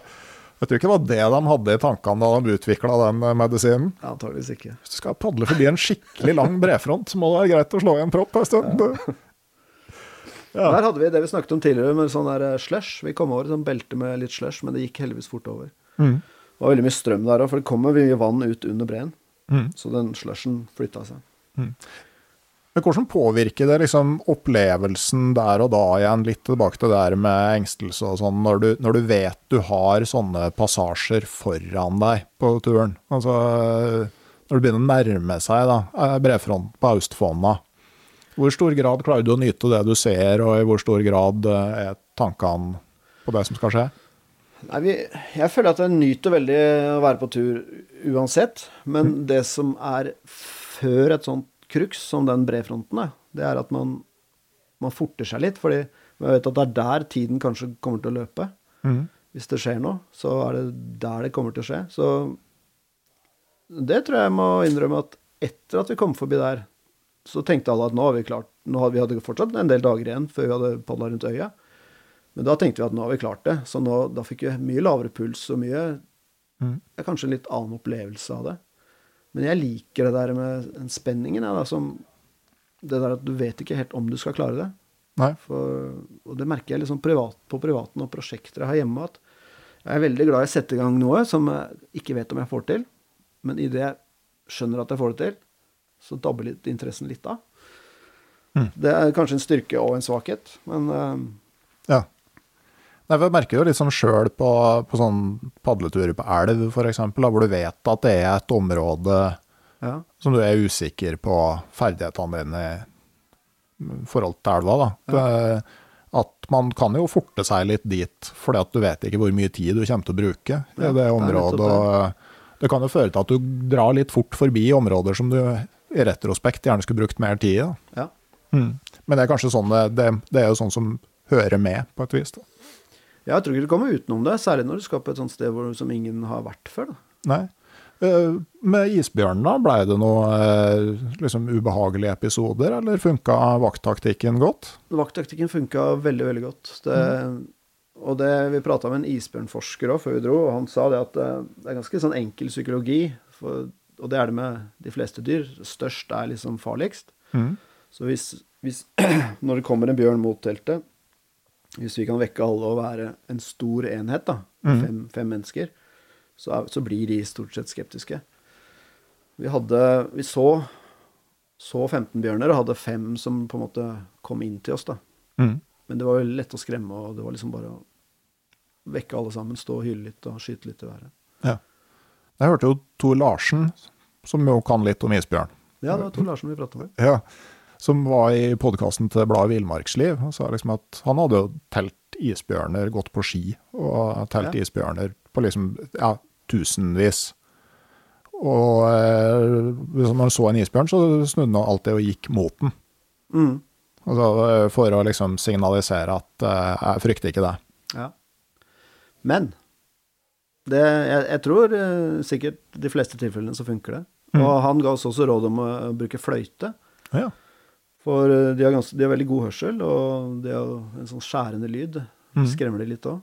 Jeg tror ikke det var det de hadde i tankene da de utvikla den eh, medisinen. Ja, Antakeligvis ikke. Hvis du skal padle forbi en skikkelig lang brefront, så må det være greit å slå i en propp en stund. Ja. Der hadde vi det vi snakket om tidligere, med sånn der eh, slush. Vi kom over et sånn belte med litt slush, men det gikk heldigvis fort over. Mm. Det var veldig mye strøm der òg, for det kommer mye vann ut under breen. Mm. Så den slushen flytta seg. Men hvordan påvirker det liksom opplevelsen der og da igjen, litt tilbake til det der med engstelse og sånn, når du, når du vet du har sånne passasjer foran deg på turen? Altså når det begynner å nærme seg da, brefronten på Austfonna. Hvor stor grad klarer du å nyte det du ser, og i hvor stor grad eh, er tankene på det som skal skje? Nei, vi, jeg føler at jeg nyter veldig å være på tur uansett. Men det som er før et sånt crux som den brefronten er, det er at man, man forter seg litt. fordi man vet at det er der tiden kanskje kommer til å løpe. Mm. Hvis det skjer noe, så er det der det kommer til å skje. Så det tror jeg jeg må innrømme at etter at vi kom forbi der, så tenkte alle at nå har vi klart nå hadde, Vi hadde fortsatt en del dager igjen før vi hadde padla rundt øya. Men da tenkte vi at nå har vi klart det. Så nå, da fikk vi mye lavere puls og mye mm. Kanskje en litt annen opplevelse av det. Men jeg liker det der med den spenningen. Ja, da, som det der at du vet ikke helt om du skal klare det. Nei. For, og det merker jeg liksom privat, på privaten og prosjekter jeg har hjemme, at jeg er veldig glad i å sette i gang noe som jeg ikke vet om jeg får til. Men idet jeg skjønner at jeg får det til, så dabber litt interessen litt av. Mm. Det er kanskje en styrke og en svakhet, men uh, Ja. Nei, for Jeg merker jo sånn sjøl på, på sånn padleturer på elv, f.eks., hvor du vet at det er et område ja. som du er usikker på ferdighetene dine i forhold til elva. da. Ja. at man kan jo forte seg litt dit, fordi at du vet ikke hvor mye tid du kommer til å bruke i det det området. og Det kan jo føre til at du drar litt fort forbi områder som du i retrospekt gjerne skulle brukt mer tid i. ja. Mm. Men det er kanskje sånn det, det, det er jo sånn som hører med, på et vis. da. Jeg tror ikke du kommer utenom det, særlig når du skal på et sånt sted hvor, som ingen har vært før. Da. Nei. Eh, Med isbjørnen, da, blei det noen eh, liksom, ubehagelige episoder, eller funka vakttaktikken godt? Vakttaktikken funka veldig, veldig godt. Det, Og det, vi prata med en isbjørnforsker òg før vi dro, og han sa det at det, det er ganske sånn enkel psykologi. For, og det er det med de fleste dyr. Størst er liksom farligst. Mm. Så hvis, hvis Når det kommer en bjørn mot teltet, hvis vi kan vekke alle og være en stor enhet, da, mm. fem, fem mennesker, så, er, så blir de stort sett skeptiske. Vi hadde Vi så, så 15 bjørner og hadde fem som på en måte kom inn til oss, da. Mm. Men det var jo lett å skremme, og det var liksom bare å vekke alle sammen, stå og hyle litt og skyte litt i været. Ja. Jeg hørte jo Tor Larsen, som jo kan litt om isbjørn, Ja, det var Tor Larsen vi prata med. ja, som var i podkasten til bladet Villmarksliv. Han sa liksom at han hadde jo telt isbjørner, gått på ski, og telt Ja. isbjørner på liksom ja, tusenvis. Og eh, hvis man så en isbjørn, så snudde han alltid og gikk mot den. Mm. Altså, eh, for å liksom signalisere at eh, jeg frykter ikke det. Ja. Men det, jeg, jeg tror eh, sikkert de fleste tilfellene så funker det. Mm. Og han ga oss også råd om å bruke fløyte. Ja. For eh, de har, ganske, de har veldig god hørsel, og de har en sånn skjærende lyd. Mm. Skremmer de litt òg.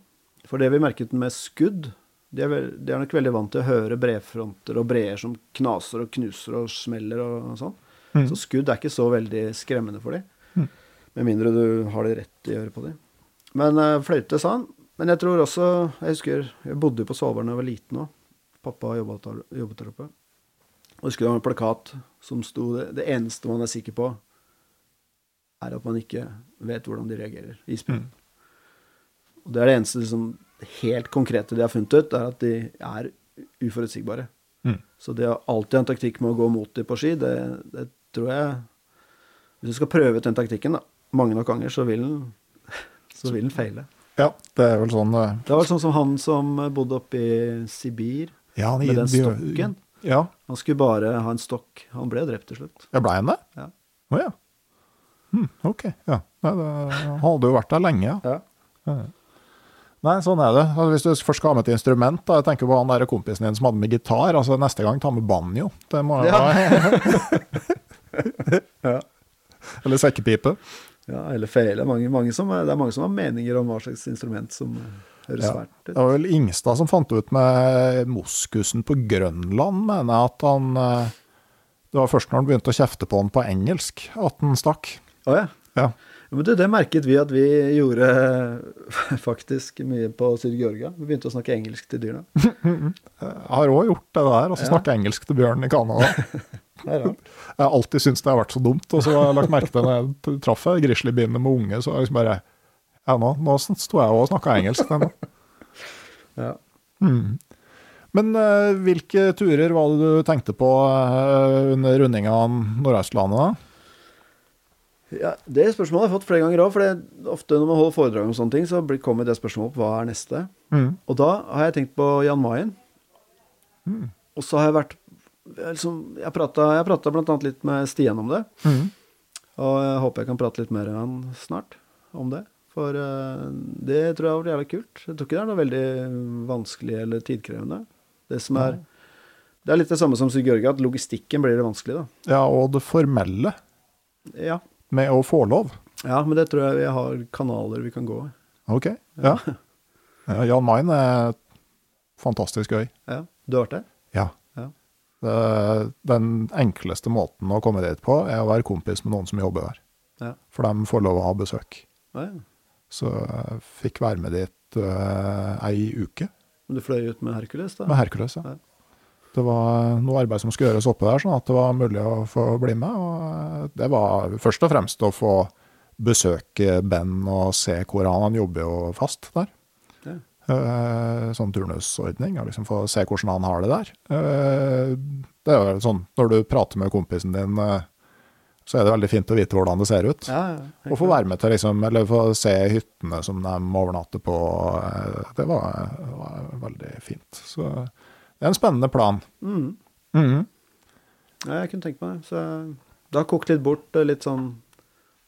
For det vi merket med skudd de er, veld, de er nok veldig vant til å høre brefronter og breer som knaser og knuser og smeller og sånn. Mm. Så skudd er ikke så veldig skremmende for dem. Mm. Med mindre du har det rett i øret på dem. Men uh, fløyte, sa han. Men jeg tror også Jeg husker jeg bodde på Svalbard da jeg var liten òg. Pappa jobbet jobbet der oppe. Og jeg husker det var en plakat som sto det, det eneste man er sikker på, er at man ikke vet hvordan de reagerer. Isbjørn. Mm. Og det er det eneste liksom, helt konkrete de har funnet ut, er at de er uforutsigbare. Mm. Så det å alltid ha en taktikk med å gå mot dem på ski, det, det tror jeg Hvis du skal prøve ut den taktikken da, mange nok ganger, så vil den, så vil den feile. ja, det er vel sånn eh, Det var sånn som han som bodde oppe i Sibir ja, han- med den stokken. Ja, Han skulle bare ha en stokk. Han ble drept til slutt. ja blei han det? Ja. Oh, ja. Hm, ok, ja. Nei, det, han hadde jo vært der lenge, ja. Ja. Nei, sånn er det. Altså, Hvis du først skal ha med et instrument, da, jeg tenker på han der kompisen din som hadde med gitar, altså neste gang ta med banjo. Det må jo Ja. Eller sekkepipe. Ja, eller fele. Mange, mange som, det er mange som har meninger om hva slags instrument som eh, høres Ja. svært ut. Det var vel Ingstad som fant ut med moskusen på Grønland, mener jeg at han eh, Det var først når han begynte å kjefte på han på engelsk, at han stakk. Å oh, Ja. Ja, Men du, det merket vi at vi gjorde faktisk mye på Syd-Georgia. Vi begynte å snakke engelsk til dyrene. Jeg har òg gjort det der, altså Ja. snakke engelsk til bjørn i Canada. Det er rart. Jeg har alltid syntes det har vært så dumt, og så har jeg lagt merke til når jeg traff grizzlybiene med unge, så har jeg liksom bare Ja, nå, nå sto jeg og snakka engelsk. Nå. Ja. Mm. Men eh, hvilke turer var det du tenkte på eh, under rundinga av Nordøstlandet, da? Ja, Det spørsmålet har jeg fått flere ganger òg. For ofte når man holder foredrag om sånne ting, så kommer det spørsmålet opp hva er neste. Mm. Og da har jeg tenkt på Jan Mayen. Og så har jeg vært liksom, Jeg prata, annet litt med Stian om det. Mm. Og jeg håper jeg kan prate litt mer med han snart om det. For uh, det tror jeg har vært jævlig kult. Jeg tror ikke det er noe veldig vanskelig eller tidkrevende. Det som er Det er litt det samme som Sigurd Jørge, at logistikken blir det vanskelig, da. Ja, og det formelle Ja. Med å få lov. ja, men det tror jeg vi har kanaler vi kan gå. Ok, ja. ja Jan Mayen er fantastisk gøy. Ja. Du har vært der? Ja. Ja. Det, den enkleste måten å komme dit på, er å være kompis med noen som jobber der. Ja. For de får lov å ha besøk. Ja, ja. Så jeg fikk være med dit uh, ei uke Men du fløy ut med Hercules, da? med Hercules. Ja. Det var noe arbeid som skulle gjøres oppe der, sånn at det var mulig å få bli med. Og det var først og fremst å få besøke Ben og se hvor han, han jobber jo fast der. Ja. Eh, sånn turnusordning, og liksom få se hvordan han har det der. Eh, det er jo sånn, når du prater med kompisen din, eh, så er det veldig fint å vite hvordan det ser ut. Ja, ja. Og få være med til liksom, eller få se hyttene som de overnatter på. Det var, var veldig fint. Så det er en spennende plan. Mm. Mhm. Ja, jeg kunne tenkt meg det. Så det har kokt litt bort eh, litt sånn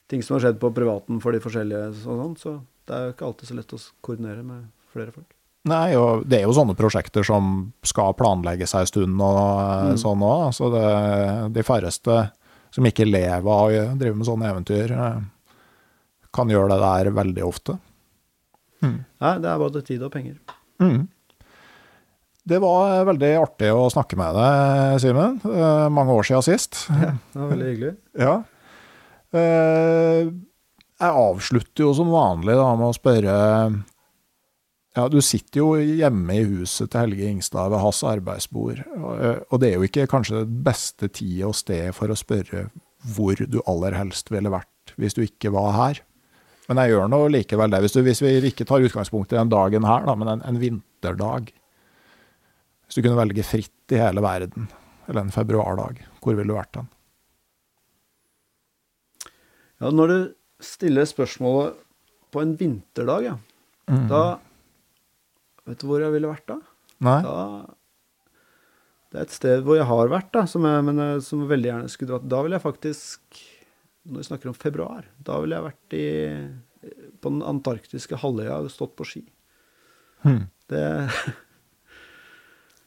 ting som har skjedd på privaten for de forskjellige og sånn, så det er jo ikke alltid så lett å koordinere med flere folk. Nei, og det er jo sånne prosjekter som skal planlegge seg en stund og eh, Mm. sånn òg. Så det, de færreste som ikke lever av å drive med sånne eventyr, eh, kan gjøre det der veldig ofte. Mm. Nei, det er både tid og penger. Mhm. Det var veldig artig å snakke med deg, Simen. Eh, Mange år siden sist. Ja, det var veldig hyggelig. Ja. Eh, jeg avslutter jo som vanlig da med å spørre Ja, du sitter jo hjemme i huset til Helge Ingstad ved hans arbeidsbord, eh, og det er jo ikke kanskje det beste tid og sted for å spørre hvor du aller helst ville vært hvis du ikke var her. Men jeg gjør nå likevel det, hvis, du, hvis vi ikke tar utgangspunkt i den dagen her, da, men en, en vinterdag. Hvis du kunne velge fritt i hele verden, eller en februardag, hvor ville du vært den? Ja, når du stiller spørsmålet på en vinterdag, ja, Mm. da Vet du hvor jeg ville vært da? Nei? Da Det er et sted hvor jeg har vært, da, som jeg, men eh, som jeg veldig gjerne skulle dratt. Da ville jeg faktisk Når vi snakker om februar, da ville jeg vært i på den antarktiske halvøya og stått på ski. Hmm. Det,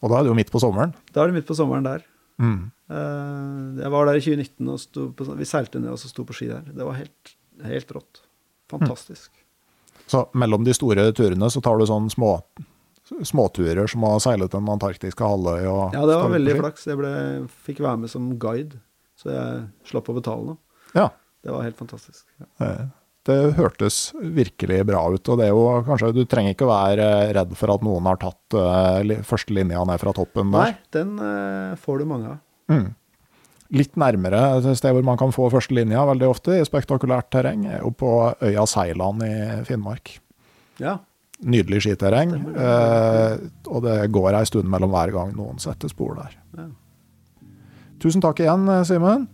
Og da er det jo midt på sommeren. da er det midt på sommeren der. Mm. Eh, Jeg var der i 2019, og sto på, sånn- vi seilte ned og så sto på ski der. Det var helt, helt rått. Fantastisk. Så mellom de store turene så tar du sånn små, småturer som å seile til den antarktiske halvøy og Ja, det var veldig flaks. Jeg ble, fikk være med som guide, så jeg slapp å betale noe. Ja, Det var helt fantastisk. Ja. Det, hørtes virkelig bra ut. Og det er jo kanskje Du trenger ikke å være redd for at noen har tatt uh, første linja ned fra toppen der. Nei, den uh, får du mange av. Mm. Litt nærmere et sted hvor man kan få førstelinja veldig ofte, i spektakulært terreng, er jo på øya Seiland i Finnmark. Ja. Nydelig skiterreng. Eh, og det går ei stund mellom hver gang noen setter spor der. Ja. Tusen takk igjen, Simen.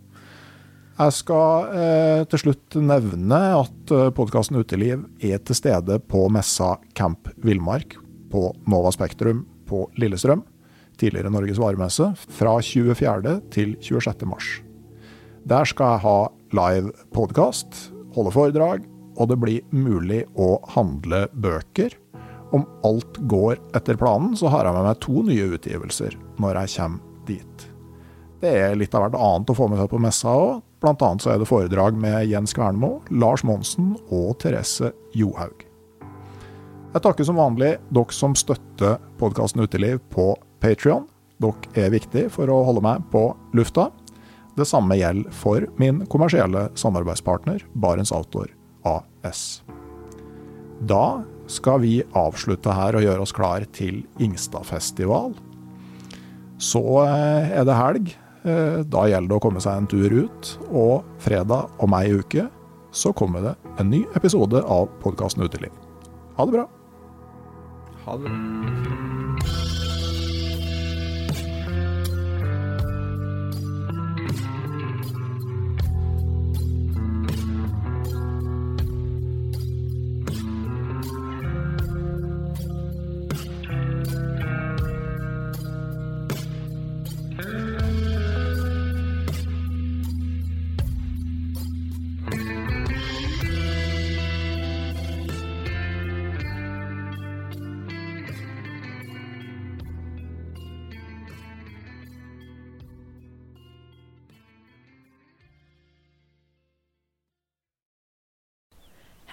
Jeg skal eh, til slutt nevne at eh, podkasten Uteliv er til stede på messa Camp Villmark på Nova Spektrum på Lillestrøm, tidligere Norges varemesse, fra 24. til 26. mars. Der skal jeg ha live podkast, holde foredrag, og det blir mulig å handle bøker. Om alt går etter planen, så har jeg med meg to nye utgivelser når jeg kommer dit. Det er litt av hvert annet å få med seg på messa òg. Annet så er det foredrag med Jens Kvernmo, Lars Monsen og Therese Johaug. Jeg takker som vanlig dere som støtter podkasten Uteliv på Patrion. Dere er viktige for å holde meg på lufta. Det samme gjelder for min kommersielle samarbeidspartner Barents Outdoor AS. Da skal vi avslutte her og gjøre oss klar til Ingstadfestival. Så eh, er det helg. Eh, Da gjelder det å komme seg en tur ut, og fredag om ei uke så kommer det en ny episode av podkasten Uteliv. Ha det bra. Ha det